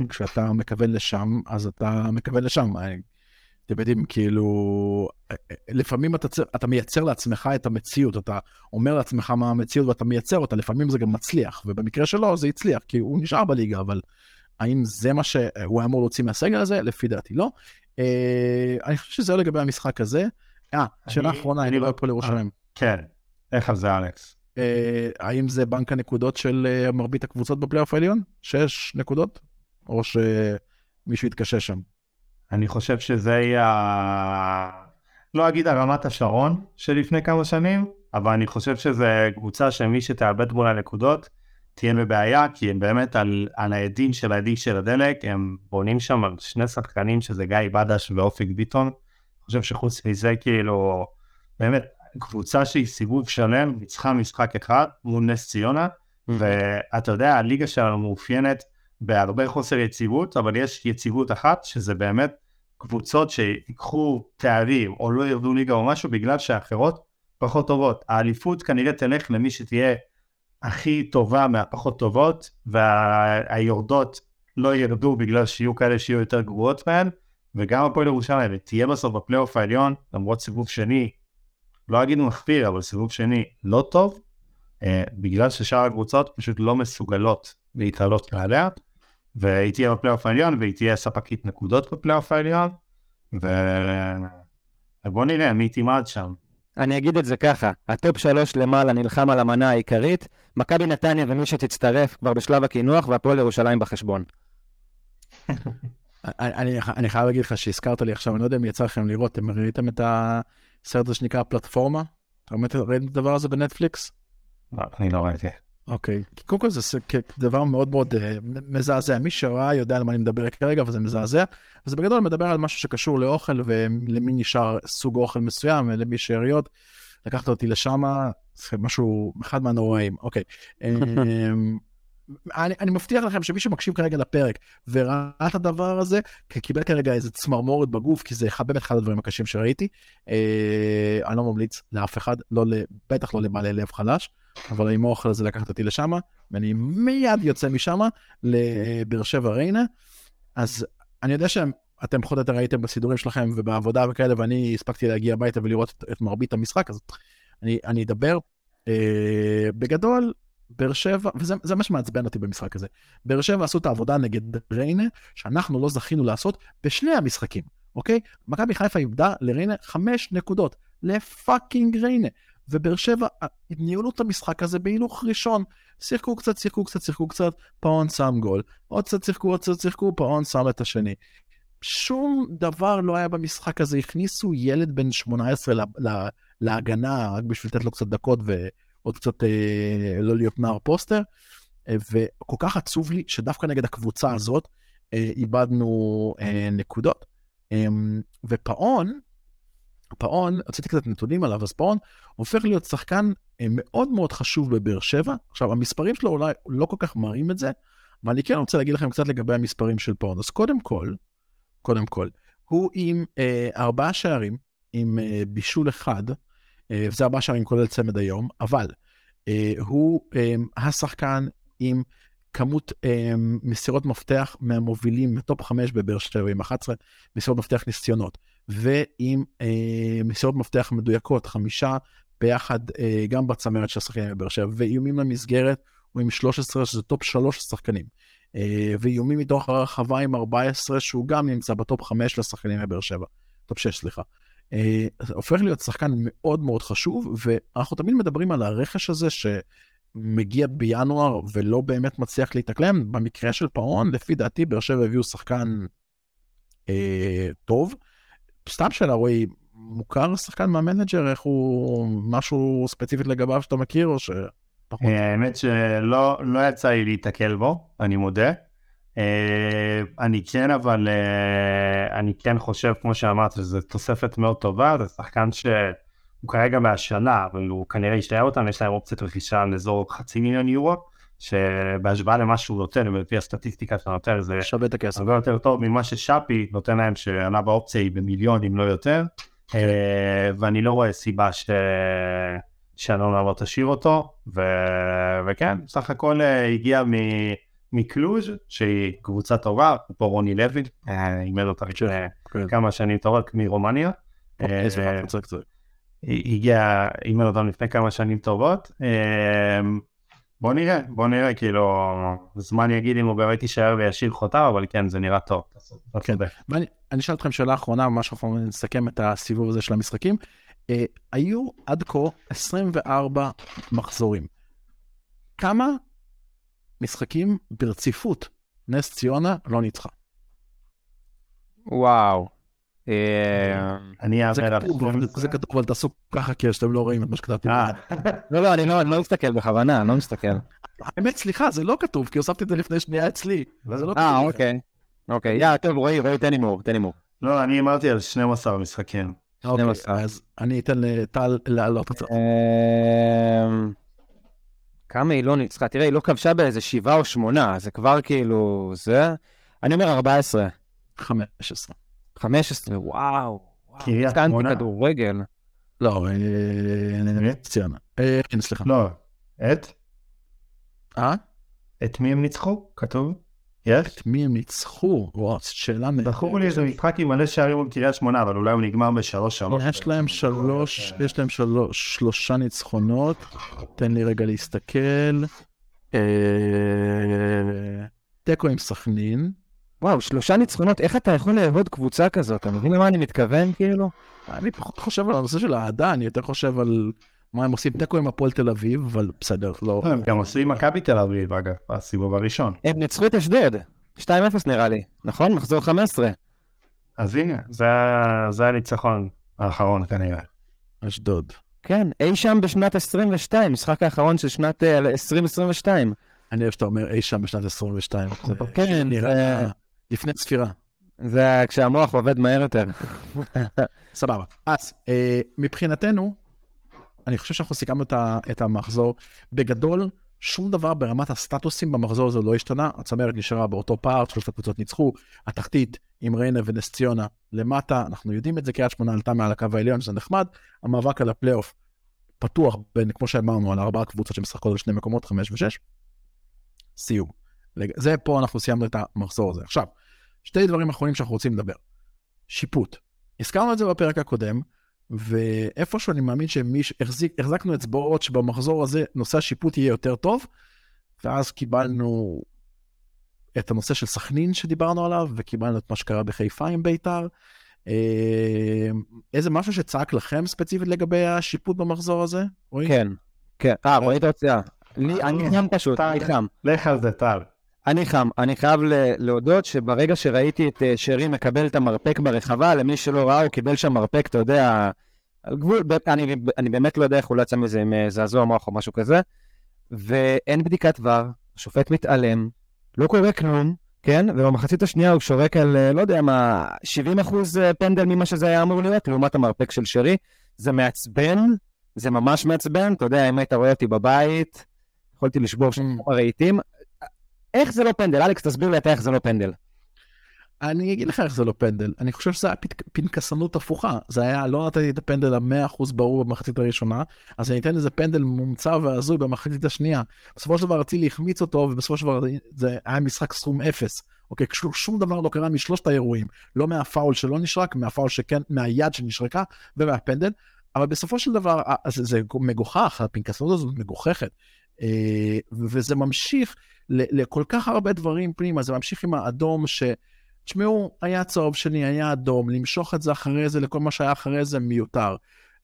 uh, כשאתה מכוון לשם, אז אתה מכוון לשם. אתם יודעים, כאילו, לפעמים אתה, אתה מייצר לעצמך את המציאות, אתה אומר לעצמך מה המציאות ואתה מייצר אותה, לפעמים זה גם מצליח, ובמקרה שלו זה הצליח, כי הוא נשאר בליגה, אבל האם זה מה שהוא אמור להוציא מהסגל הזה? לפי דעתי לא. אה, אני חושב שזה לגבי המשחק הזה. אה, שאלה אחרונה, אני לא פה לירושלים. כן, איך על זה אלכס? אה, האם זה בנק הנקודות של אה, מרבית הקבוצות בפלייאוף העליון? שש נקודות? או שמישהו יתקשה שם? אני חושב שזה יהיה, לא אגיד הרמת השרון של לפני כמה שנים, אבל אני חושב שזה קבוצה שמי שתאבד מול הנקודות תהיה בבעיה, כי הם באמת על, על העדים של העדים של הדלק, הם בונים שם על שני שחקנים שזה גיא בדש ואופק ביטון. אני חושב שחוץ מזה כאילו, באמת, קבוצה שהיא סיבוב שלם, ניצחה משחק אחד מול נס ציונה, ואתה יודע, הליגה שלנו מאופיינת בהרבה חוסר יציבות, אבל יש יציבות אחת, שזה באמת קבוצות שיקחו תארים או לא ירדו ליגה או משהו, בגלל שהאחרות פחות טובות. האליפות כנראה תלך למי שתהיה הכי טובה מהפחות טובות, והיורדות לא ירדו בגלל שיהיו כאלה שיהיו יותר גרועות מהן, וגם הפועל ירושלים תהיה בסוף בפלייאוף העליון, למרות סיבוב שני, לא אגיד מחפיר, אבל סיבוב שני לא טוב, אה, בגלל ששאר הקבוצות פשוט לא מסוגלות להתעלות מעליה, והיא תהיה בפלייאוף העליון, והיא תהיה ספקית נקודות בפלייאוף העליון, ובוא נראה מי תמעד שם. אני אגיד את זה ככה, ה top שלוש למעלה נלחם על המנה העיקרית, מכבי נתניה ומי שתצטרף כבר בשלב הקינוח, והפועל ירושלים בחשבון. אני, אני חייב להגיד לך שהזכרת לי עכשיו, אני לא יודע אם יצא לכם לראות, אתם ראיתם את הסרט הזה שנקרא פלטפורמה? אתה ראיתם את הדבר הזה בנטפליקס? לא, אני לא ראיתי. אוקיי, okay. קודם כל זה דבר מאוד מאוד uh, מזעזע, מי שראה יודע על מה אני מדבר כרגע וזה מזעזע, וזה בגדול מדבר על משהו שקשור לאוכל ולמי נשאר סוג אוכל מסוים ולמי שאריות. לקחת אותי לשם, זה משהו, אחד מהנוראים, אוקיי. Okay. אמ, אני, אני מבטיח לכם שמי שמקשיב כרגע לפרק וראה את הדבר הזה, קיבל כרגע איזה צמרמורת בגוף, כי זה באמת אחד הדברים הקשים שראיתי. אה, אני לא ממליץ לאף אחד, לא, בטח לא לבעלי לב חלש. אבל עם האוכל הזה לקחת אותי לשם, ואני מיד יוצא משם לבאר שבע ריינה. אז אני יודע שאתם פחות או יותר ראיתם בסידורים שלכם ובעבודה וכאלה, ואני הספקתי להגיע הביתה ולראות את, את מרבית המשחק, אז אני, אני אדבר. אה, בגדול, באר שבע, וזה זה מה שמעצבן אותי במשחק הזה, באר שבע עשו את העבודה נגד ריינה, שאנחנו לא זכינו לעשות בשני המשחקים, אוקיי? מכבי חיפה איבדה לריינה חמש נקודות, ל fucking ריינה. ובאר שבע אה, ניהלו את המשחק הזה בהילוך ראשון. שיחקו קצת, שיחקו קצת, שיחקו קצת, פאון שם גול. עוד קצת שיחקו, עוד קצת שיחקו, פאון שם את השני. שום דבר לא היה במשחק הזה, הכניסו ילד בן 18 לה, לה, להגנה רק בשביל לתת לו קצת דקות ועוד קצת אה, לא להיות נער פוסטר. אה, וכל כך עצוב לי שדווקא נגד הקבוצה הזאת אה, איבדנו אה, נקודות. אה, ופאון, פאון, הוצאתי קצת נתונים עליו, אז פאון הופך להיות שחקן אה, מאוד מאוד חשוב בבאר שבע. עכשיו, המספרים שלו אולי לא כל כך מראים את זה, אבל אני כן רוצה להגיד לכם קצת לגבי המספרים של פאון. אז קודם כל, קודם כל, הוא עם אה, ארבעה שערים, עם אה, בישול אחד, אה, וזה ארבעה שערים כולל צמד היום, אבל אה, הוא אה, השחקן עם כמות אה, מסירות מפתח מהמובילים מ top 5 בבאר שבע, עם 11 מסירות מפתח ניסיונות. ועם אה, מסירות מפתח מדויקות, חמישה ביחד אה, גם בצמרת של השחקנים בבאר שבע, ואיומים למסגרת הוא עם 13, שזה top 3 שחקנים. אה, ואיומים מתוך הרחבה עם 14, שהוא גם נמצא ב top 5 לשחקנים בבאר שבע. top 6, סליחה. אה, הופך להיות שחקן מאוד מאוד חשוב, ואנחנו תמיד מדברים על הרכש הזה שמגיע בינואר ולא באמת מצליח להתאקלם. במקרה של פאון, לפי דעתי, באר שבע הביאו שחקן אה, טוב. סתם שאלה, רועי, מוכר שחקן מהמנג'ר, איך הוא, משהו ספציפית לגביו שאתה מכיר, או ש... אה, האמת שלא לא יצא לי להתקל בו, אני מודה. אה, אני כן, אבל אה, אני כן חושב, כמו שאמרת, שזו תוספת מאוד טובה, זה שחקן שהוא כרגע מהשנה, אבל הוא כנראה ישתהיה אותם, יש להם אופציית רכישה על אזור חצי מיליון יורו, שבהשוואה למה שהוא נותן, ולפי הסטטיסטיקה שאתה נותן, זה שווה את הכסף. הרבה יותר טוב ממה ששאפי נותן להם, שעלה באופציה היא במיליון אם לא יותר, ואני לא רואה סיבה ש... שאלונה לא תשאיר אותו, ו... וכן, סך הכל הגיע מ... מקלוז' שהיא קבוצה טובה, פה רוני לוין, אימן אותה לפני כמה שנים טובות מרומניה. הגיע, אימן אותם לפני כמה שנים טובות. בוא נראה, בוא נראה, כאילו, זמן יגיד אם הוא באמת יישאר וישאיר חותם, אבל כן, זה נראה טוב. כן, ואני אשאל אתכם שאלה אחרונה, ממש אנחנו נסכם את הסיבוב הזה של המשחקים. אה, היו עד כה 24 מחזורים. כמה משחקים ברציפות נס ציונה לא ניצחה? וואו. אני אעבר על זה כתוב, אבל תעשו ככה כי שאתם לא רואים את מה שכתבתי. לא, לא, אני לא מסתכל בכוונה, אני לא מסתכל. האמת, סליחה, זה לא כתוב, כי הוספתי את זה לפני שנייה אצלי. אה, אוקיי. אוקיי, יאללה, טוב, רועי, רועי, תן הימור, תן הימור. לא, אני אמרתי על 12 משחקים. אוקיי, אז אני אתן לטל לעלות קצת. כמה היא לא ניצחה? תראה, היא לא כבשה באיזה שבעה או שמונה, זה כבר כאילו, זה... אני אומר 14. 15. 15, וואו. קריית שמונה. כדורגל. לא, ציונה. כן, סליחה. לא, את? אה? את מי הם ניצחו? כתוב? יש? את מי הם ניצחו? וואו, שאלה... זכור לי איזה משחק עם מלא שערים בקריית שמונה, אבל אולי הוא נגמר בשלוש שלוש. יש להם שלוש, יש להם שלושה ניצחונות. תן לי רגע להסתכל. תיקו עם סכנין. וואו, שלושה ניצחונות, איך אתה יכול לאהוד קבוצה כזאת? אתה מבין למה אני מתכוון, כאילו? אני פחות חושב על הנושא של האהדה, אני יותר חושב על מה הם עושים תיקו עם הפועל תל אביב, אבל בסדר, לא... הם גם עם מכבי תל אביב, אגב, בסיבוב הראשון. הם ניצחו את אשדד, 2-0 נראה לי, נכון? מחזור 15. אז הנה, זה הניצחון האחרון כנראה. אשדוד. כן, אי שם בשנת 22, משחק האחרון של שנת 2022. אני אוהב שאתה אומר אי שם בשנת 22. כן, נראה לפני ספירה. זה כשהמוח עובד מהר יותר. סבבה. אז מבחינתנו, אני חושב שאנחנו סיכמנו את המחזור. בגדול, שום דבר ברמת הסטטוסים במחזור הזה לא השתנה. הצמרת נשארה באותו פער, שלושת הקבוצות ניצחו. התחתית עם ריינה ונס ציונה למטה, אנחנו יודעים את זה, קריית שמונה עלתה מעל הקו העליון, שזה נחמד. המאבק על הפלייאוף פתוח בין, כמו שאמרנו, על ארבעה קבוצות שמשחקות על שני מקומות, חמש ושש. סיום. זה פה אנחנו סיימנו את המחזור הזה. עכשיו, שתי דברים אחרונים שאנחנו רוצים לדבר. שיפוט. הזכרנו את זה בפרק הקודם, ואיפשהו אני מאמין שהחזקנו אצבעות שבמחזור הזה נושא השיפוט יהיה יותר טוב, ואז קיבלנו את הנושא של סכנין שדיברנו עליו, וקיבלנו את מה שקרה בחיפה עם בית"ר. אה, איזה משהו שצעק לכם ספציפית לגבי השיפוט במחזור הזה? כן, כן. אה, רועי אתה רוצה? אני חם פשוט, אני חם. לך על זה, טל. אני חם. אני חייב להודות שברגע שראיתי את אה, שרי מקבל את המרפק ברחבה, למי שלא ראה, הוא קיבל שם מרפק, אתה יודע, על גבול, אני, אני באמת לא יודע איך הוא לא יצא מזה עם אה, זעזוע מוח או משהו כזה, ואין בדיקת ור, השופט מתעלם, לא קורה כלום, כן? ובמחצית השנייה הוא שורק על, אה, לא יודע מה, 70 אחוז פנדל ממה שזה היה אמור להיות, לעומת המרפק של שרי. זה מעצבן, זה ממש מעצבן, אתה יודע, אם היית רואה אותי בבית, יכולתי לשבור שם mm. רהיטים. איך זה לא פנדל? אלכס, תסביר לי אתה איך זה לא פנדל. אני אגיד לך איך זה לא פנדל, אני חושב שזה היה פנקסנות הפוכה, זה היה, לא נתתי את הפנדל המאה אחוז ברור במחצית הראשונה, אז אני אתן איזה פנדל מומצא והזוי במחצית השנייה. בסופו של דבר רציתי להחמיץ אותו, ובסופו של דבר זה היה משחק סכום אפס. אוקיי, שום דבר לא קרה משלושת האירועים, לא מהפאול שלא נשרק, מהפאול שכן, מהיד שנשרקה ומהפנדל, אבל בסופו של דבר זה, זה מגוחך, הפנקסנות הזאת מגוחכת. אה, וזה ממשיך לכל כך הרבה דברים פנימה, זה ממשיך עם האדום ש... תשמעו, היה צהוב שני, היה אדום, למשוך את זה אחרי זה לכל מה שהיה אחרי זה מיותר.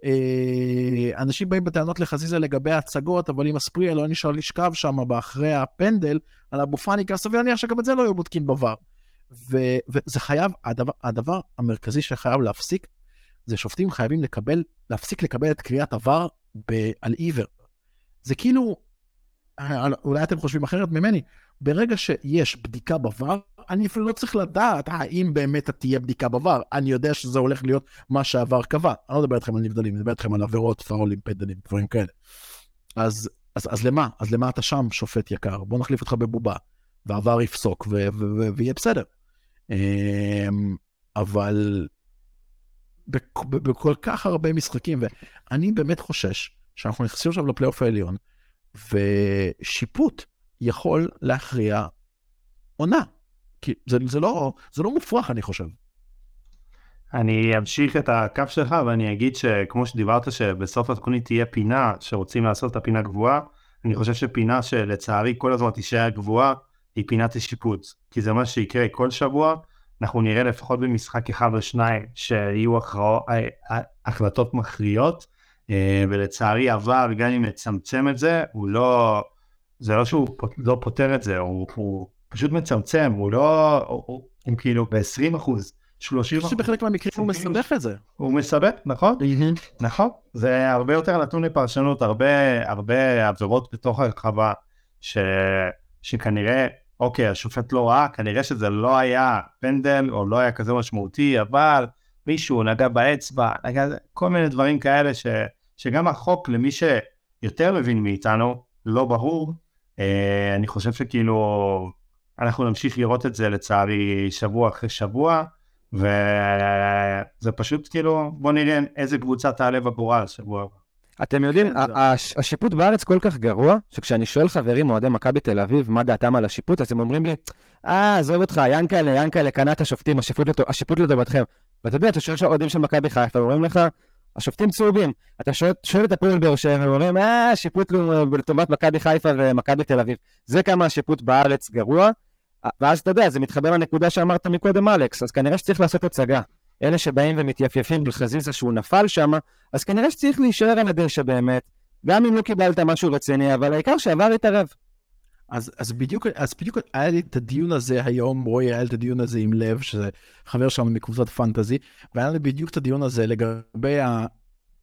אה, אנשים באים בטענות לחזיזה לגבי ההצגות, אבל אם אספריה לא נשאר לשכב שם אחרי הפנדל, על אבו פאניקה, סביר להניח שגם את זה לא היו בודקים בVAR. וזה חייב, הדבר, הדבר המרכזי שחייב להפסיק, זה שופטים חייבים לקבל, להפסיק לקבל את קריאת עבר על עיוור. זה כאילו, אולי אתם חושבים אחרת ממני, ברגע שיש בדיקה בVAR, אני אפילו לא צריך לדעת האם באמת תהיה בדיקה בVAR, אני יודע שזה הולך להיות מה שהעבר קבע. אני לא מדבר איתכם על נבדלים, אני מדבר איתכם על עבירות, פאולים, פדלים, דברים כאלה. אז, אז, אז למה? אז למה אתה שם, שופט יקר? בוא נחליף אותך בבובה, והעבר יפסוק ויהיה בסדר. אמ, אבל בכל כך הרבה משחקים, ואני באמת חושש שאנחנו נכנסים עכשיו לפלייאוף העליון, ושיפוט יכול להכריע עונה. כי זה, זה, לא, זה לא מופרך, אני חושב. אני אמשיך את הקו שלך ואני אגיד שכמו שדיברת שבסוף התוכנית תהיה פינה שרוצים לעשות את הפינה גבוהה, אני חושב שפינה שלצערי כל הזמן תישאר גבוהה היא פינת השיפוט, כי זה מה שיקרה כל שבוע, אנחנו נראה לפחות במשחק אחד או שניים שיהיו הכרע... החלטות מכריעות, אה, ולצערי עבר, גם אם נצמצם את זה, הוא לא, זה לא שהוא לא פותר את זה, הוא, הוא פשוט מצמצם, הוא לא, הוא, הוא, הוא כאילו ב-20 אחוז, 30 אחוז. שבחלק מהמקרים הוא מסבך את זה. הוא מסבך, נכון, נכון. זה הרבה יותר נתון לפרשנות, הרבה, הרבה עבירות בתוך הרחבה, ש, שכנראה, אוקיי, השופט לא ראה, כנראה שזה לא היה פנדל, או לא היה כזה משמעותי, אבל מישהו נגע באצבע, נגע, כל מיני דברים כאלה ש... שגם החוק למי שיותר מבין מאיתנו, לא ברור, אה, אני חושב שכאילו אנחנו נמשיך לראות את זה לצערי שבוע אחרי שבוע, וזה פשוט כאילו, בוא נראה איזה קבוצה תעלה בגורל שבוע הבא. אתם יודעים, כן, השיפוט בארץ כל כך גרוע, שכשאני שואל חברים אוהדי מכבי תל אביב מה דעתם על השיפוט, אז הם אומרים לי, אה, עזוב אותך, ינקלה, ינקלה קנה את השופטים, השיפוט לטובתכם. ואתה יודע, אתה שואל אוהדים של מכבי חיפה, אומרים לך, השופטים צהובים. אתה שואל, את הפועל באר שבע, ואומרים, אה, שיפוט לטובת מכבי חיפה ומכבי תל אביב. זה כמה השיפוט בארץ גרוע, ואז אתה יודע, זה מתחבר לנקודה שאמרת מקודם, אלכס, אז כנראה שצריך לעשות הצגה. אלה שבאים ומתייפייפים בחזיזה שהוא נפל שם, אז כנראה שצריך להישאר על הדשא באמת, גם אם לא קיבלת משהו רציני, אבל העיקר שעבר יתערב. אז, אז בדיוק, אז בדיוק היה לי את הדיון הזה היום, רועי היה לי את הדיון הזה עם לב, שזה חבר שלנו מקבוצת פנטזי, והיה לי בדיוק את הדיון הזה לגבי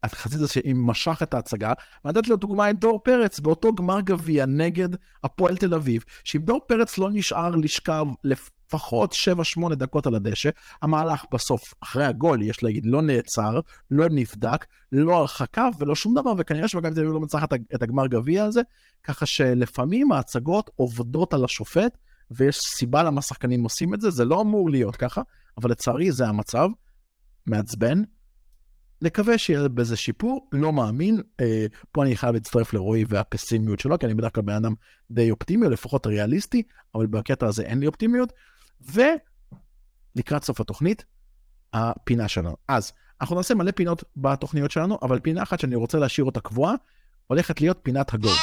החזית הזה שמשך את ההצגה, ונתתי לו דוגמה את דור פרץ באותו גמר גביע נגד הפועל תל אביב, שאם דור פרץ לא נשאר לשכב לפחות 7-8 דקות על הדשא, המהלך בסוף, אחרי הגול, יש להגיד, לא נעצר, לא נבדק, לא הרחקה ולא שום דבר, וכנראה שמכבי תל אביב לא מצליחת את הגמר גביע הזה, ככה שלפעמים ההצגות עובדות על השופט, ויש סיבה למה שחקנים עושים את זה, זה לא אמור להיות ככה, אבל לצערי זה המצב, מעצבן. נקווה שיהיה בזה שיפור, לא מאמין. אה, פה אני חייב להצטרף לרועי והפסימיות שלו, כי אני בדרך כלל בן אדם די אופטימי, או לפחות ריאליסטי, אבל בקטע הזה אין לי אופטימיות. ולקראת סוף התוכנית, הפינה שלנו. אז אנחנו נעשה מלא פינות בתוכניות שלנו, אבל פינה אחת שאני רוצה להשאיר אותה קבועה, הולכת להיות פינת הגולד.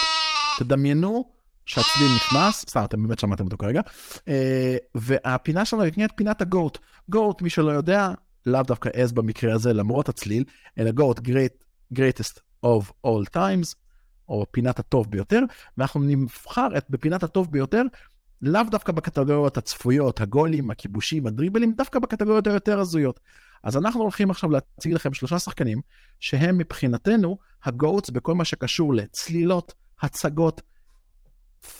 תדמיינו שהצליל נכנס, סתם, אתם באמת שמעתם אותו כרגע, אה, והפינה שלנו נקראת פינת הגוט. גוט, מי שלא יודע, לאו דווקא עז במקרה הזה, למרות הצליל, אלא GOAT, great, greatest of all times, או פינת הטוב ביותר, ואנחנו נבחר את בפינת הטוב ביותר, לאו דווקא בקטגוריות הצפויות, הגולים, הכיבושים, הדריבלים, דווקא בקטגוריות היותר הזויות. אז אנחנו הולכים עכשיו להציג לכם שלושה שחקנים, שהם מבחינתנו ה GOATs בכל מה שקשור לצלילות, הצגות,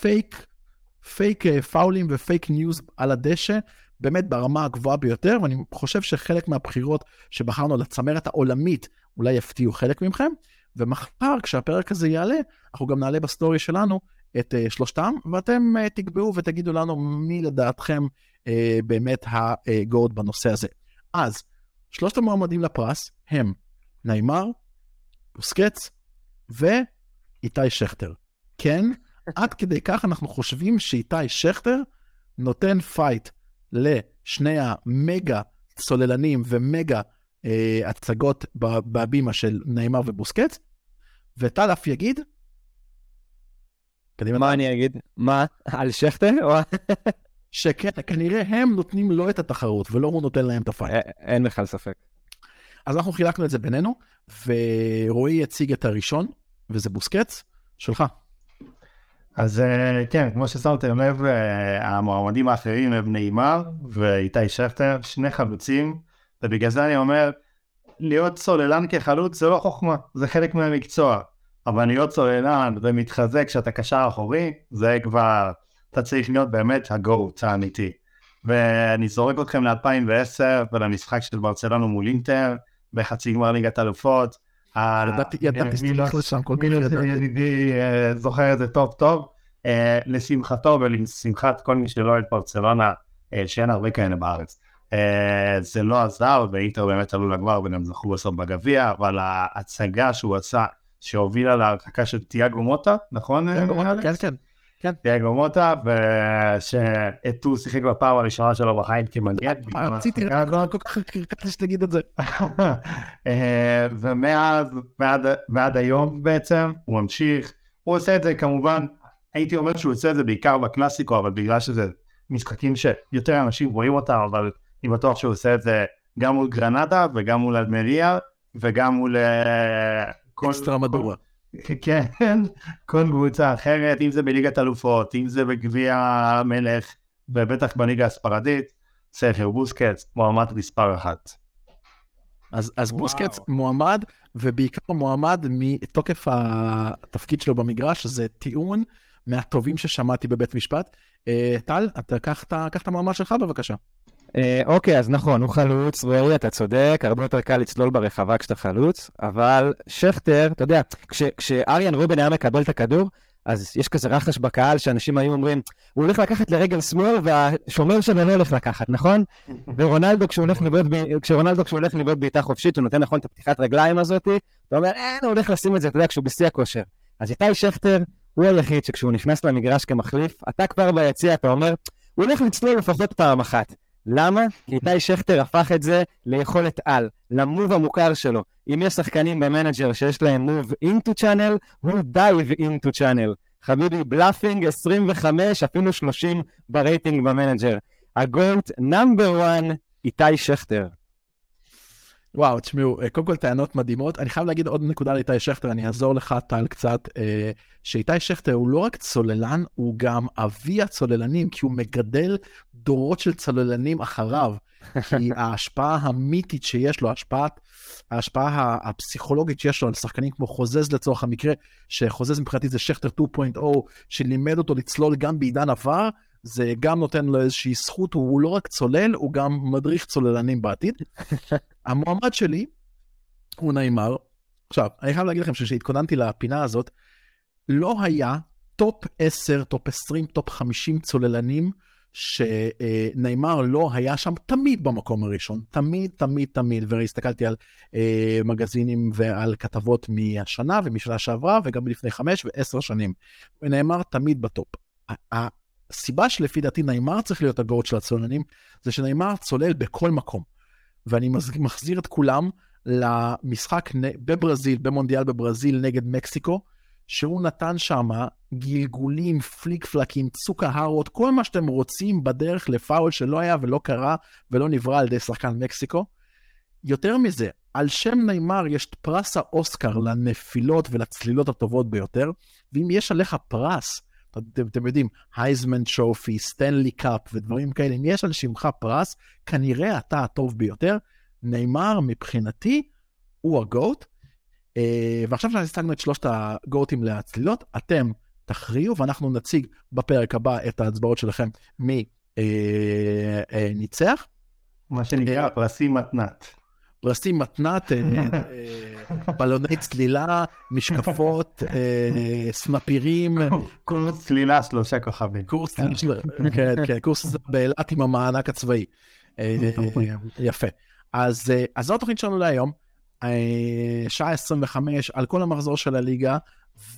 fake, fake פאולים ו fake news על הדשא, באמת ברמה הגבוהה ביותר, ואני חושב שחלק מהבחירות שבחרנו לצמרת העולמית אולי יפתיעו חלק מכם, ומחר כשהפרק הזה יעלה, אנחנו גם נעלה בסטורי שלנו את אה, שלושתם, ואתם אה, תקבעו ותגידו לנו מי לדעתכם אה, באמת ה GOAT בנושא הזה. אז, שלושת המועמדים לפרס הם ניימר, בוסקץ ואיתי שכטר. כן, עד כדי כך אנחנו חושבים שאיתי שכטר נותן פייט לשני המגה צוללנים ומגה אה, הצגות בבימה של ניימר ובוסקט, וטל אף יגיד, קדימה. מה אני אגיד? מה? על שכטר? שכן, כנראה הם נותנים לו את התחרות, ולא הוא נותן להם את הפייט. אין בכלל ספק. אז אנחנו חילקנו את זה בינינו, ורועי יציג את הראשון, וזה בוסקץ, שלך. אז אה, כן, כמו ששמתם לב, אה, המועמדים האחרים הם נעימר ואיתי שכטר, שני חלוצים, ובגלל זה אני אומר, להיות צוללן כחלוץ זה לא חוכמה, זה חלק מהמקצוע, אבל להיות צוללן ומתחזק כשאתה קשר אחורי, זה כבר, אתה צריך להיות באמת הגוט האמיתי. ואני זורק אתכם ל-2010 ולמשחק של ברצלנו מול אינטר, בחצי גמר ליגת אלופות, ידעתי שתלך לשם כל כך. ידידי אה, זוכר את זה טוב טוב. אה, לשמחתו ולשמחת כל מי שלא אוהד ברצלונה, אה, שאין הרבה כאלה בארץ. זה לא עזר, ואינטר באמת עלו לגמר והם זכו בסוף בגביע, אבל ההצגה שהוא עשה, שהובילה להרחקה של תיאגו מוטה, נכון? כן, כן. כן. דייגו מוטה, ושאתו שיחק בפעם הראשונה שלו בחיים כמגן. רציתי, כל כך קרקעתי שתגיד את זה. אה, ומאז ועד היום בעצם, הוא ממשיך. הוא עושה את זה כמובן, הייתי אומר שהוא עושה את זה בעיקר בקלאסיקו, אבל בגלל שזה משחקים שיותר אנשים רואים אותם, אבל אני בטוח שהוא עושה את זה גם מול גרנדה וגם מול אלמריה וגם מול... אקסטרה מדורה. כן, כל קבוצה אחרת, אם זה בליגת אלופות, אם זה בגביע המלך, ובטח בליגה הספרדית, ספר בוסקץ, מועמד מספר אחת. אז, אז בוסקץ מועמד, ובעיקר מועמד מתוקף התפקיד שלו במגרש, זה טיעון מהטובים ששמעתי בבית משפט. אה, טל, אתה קח את המועמד שלך בבקשה. אה, אוקיי, אז נכון, הוא חלוץ, רועי, אתה צודק, הרבה יותר קל לצלול ברחבה כשאתה חלוץ, אבל שכטר, אתה יודע, כשאריאן רובן היה מקבל את הכדור, אז יש כזה רחש בקהל שאנשים היו אומרים, הוא הולך לקחת לרגל שמאל והשומר שלו לא הולך לקחת, נכון? ורונלדו כשהוא הולך לבעוט, כשרונלדו כשהוא הולך לבעוט בעיטה חופשית, הוא נותן נכון את הפתיחת רגליים הזאת, אתה אומר, אין, הוא הולך לשים את זה, אתה יודע, כשהוא בשיא הכושר. אז איתי שכטר הוא היחיד שכשהוא נכנס למגרש כמחליף, אתה כבר ביציע, אתה אומר, הוא הולך לצלול לפחות פעם אחת. למה? כי איתי שכטר הפך את זה ליכולת על, למוב המוכר שלו. אם יש שחקנים במנג'ר שיש להם מוב into channel, הוא with into channel. חביבי, בלאפינג 25, אפילו 30 ברייטינג במנג'ר. הגולט נאמבר 1, איתי שכטר. וואו, תשמעו, אה, קודם כל טענות מדהימות. אני חייב להגיד עוד נקודה לאיתי שכטר, אני אעזור לך, טל, קצת. אה, שאיתי שכטר הוא לא רק צוללן, הוא גם אבי הצוללנים, כי הוא מגדל דורות של צוללנים אחריו. כי ההשפעה המיתית שיש לו, ההשפעה, ההשפעה הפסיכולוגית שיש לו על שחקנים כמו חוזז לצורך המקרה, שחוזז מבחינתי זה שכטר 2.0, שלימד אותו לצלול גם בעידן ה VAR, זה גם נותן לו איזושהי זכות, הוא לא רק צולל, הוא גם מדריך צוללנים בעתיד. המועמד שלי הוא ניימר. עכשיו, אני חייב להגיד לכם שכשהתכוננתי לפינה הזאת, לא היה top 10, top 20, top 50 צוללנים שנעימר לא היה שם תמיד במקום הראשון, תמיד, תמיד, תמיד, והסתכלתי על אה, מגזינים ועל כתבות מהשנה ומשנה שעברה, וגם לפני חמש ועשר שנים, ונאמר תמיד בטופ. הסיבה שלפי דעתי נעימר צריך להיות הגורד של הצוללנים, זה שנעימר צולל בכל מקום. ואני מחזיר את כולם למשחק בברזיל, במונדיאל בברזיל נגד מקסיקו, שהוא נתן שם גלגולים, פליק פלקים, צוקהרות, כל מה שאתם רוצים בדרך לפאול שלא היה ולא קרה ולא נברא על ידי שחקן מקסיקו. יותר מזה, על שם ניימר יש פרס האוסקר לנפילות ולצלילות הטובות ביותר, ואם יש עליך פרס, אתם, אתם יודעים, Heisman Trophy, Stanley Cup ודברים כאלה, אם יש על שמך פרס, כנראה אתה הטוב ביותר. ניימר מבחינתי הוא ה GOAT, ועכשיו שהצגנו את שלושת הגוטים להצלילות, אתם תכריעו ואנחנו נציג בפרק הבא את ההצבעות שלכם מי אה, אה, ניצח. מה שנקרא פרסים מתנת. פרסים מתנת, בלוני צלילה, משקפות, סנפירים. קורס צלילה שלושה כוכבים. קורס צלילה, כן, כן, קורס באילת עם המענק הצבאי. יפה. אז זו התוכנית שלנו להיום. שעה 25 על כל המחזור של הליגה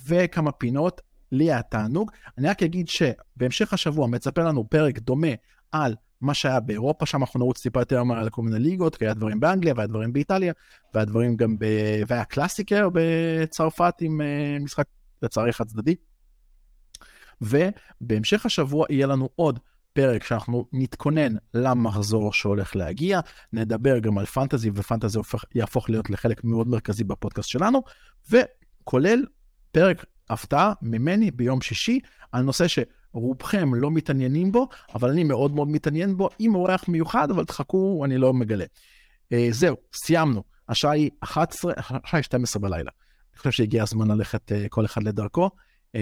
וכמה פינות. לי היה תענוג. אני רק אגיד שבהמשך השבוע מצפה לנו פרק דומה על מה שהיה באירופה, שם אנחנו נרוץ טיפה יותר מהר על כל מיני ליגות, כי היה דברים באנגליה והיה דברים באיטליה, והיה דברים גם ב... והיה קלאסיקר בצרפת עם אה, משחק לצערי חד צדדי. ובהמשך השבוע יהיה לנו עוד פרק שאנחנו נתכונן למחזור שהולך להגיע, נדבר גם על פנטזי, ופנטזי יהפוך להיות לחלק מאוד מרכזי בפודקאסט שלנו, וכולל פרק הפתעה ממני ביום שישי על נושא שרובכם לא מתעניינים בו, אבל אני מאוד מאוד מתעניין בו, עם אורח מיוחד, אבל תחכו, אני לא מגלה. Uh, זהו, סיימנו. השעה היא 11, השעה היא 12 בלילה. אני חושב שהגיע הזמן ללכת uh, כל אחד לדרכו. Uh,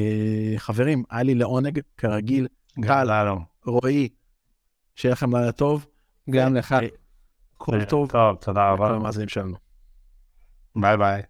חברים, היה לי לעונג, כרגיל, גל, רועי, שיהיה לכם לילה טוב. גם לך. כל טוב. טוב, תודה רבה. ביי ביי.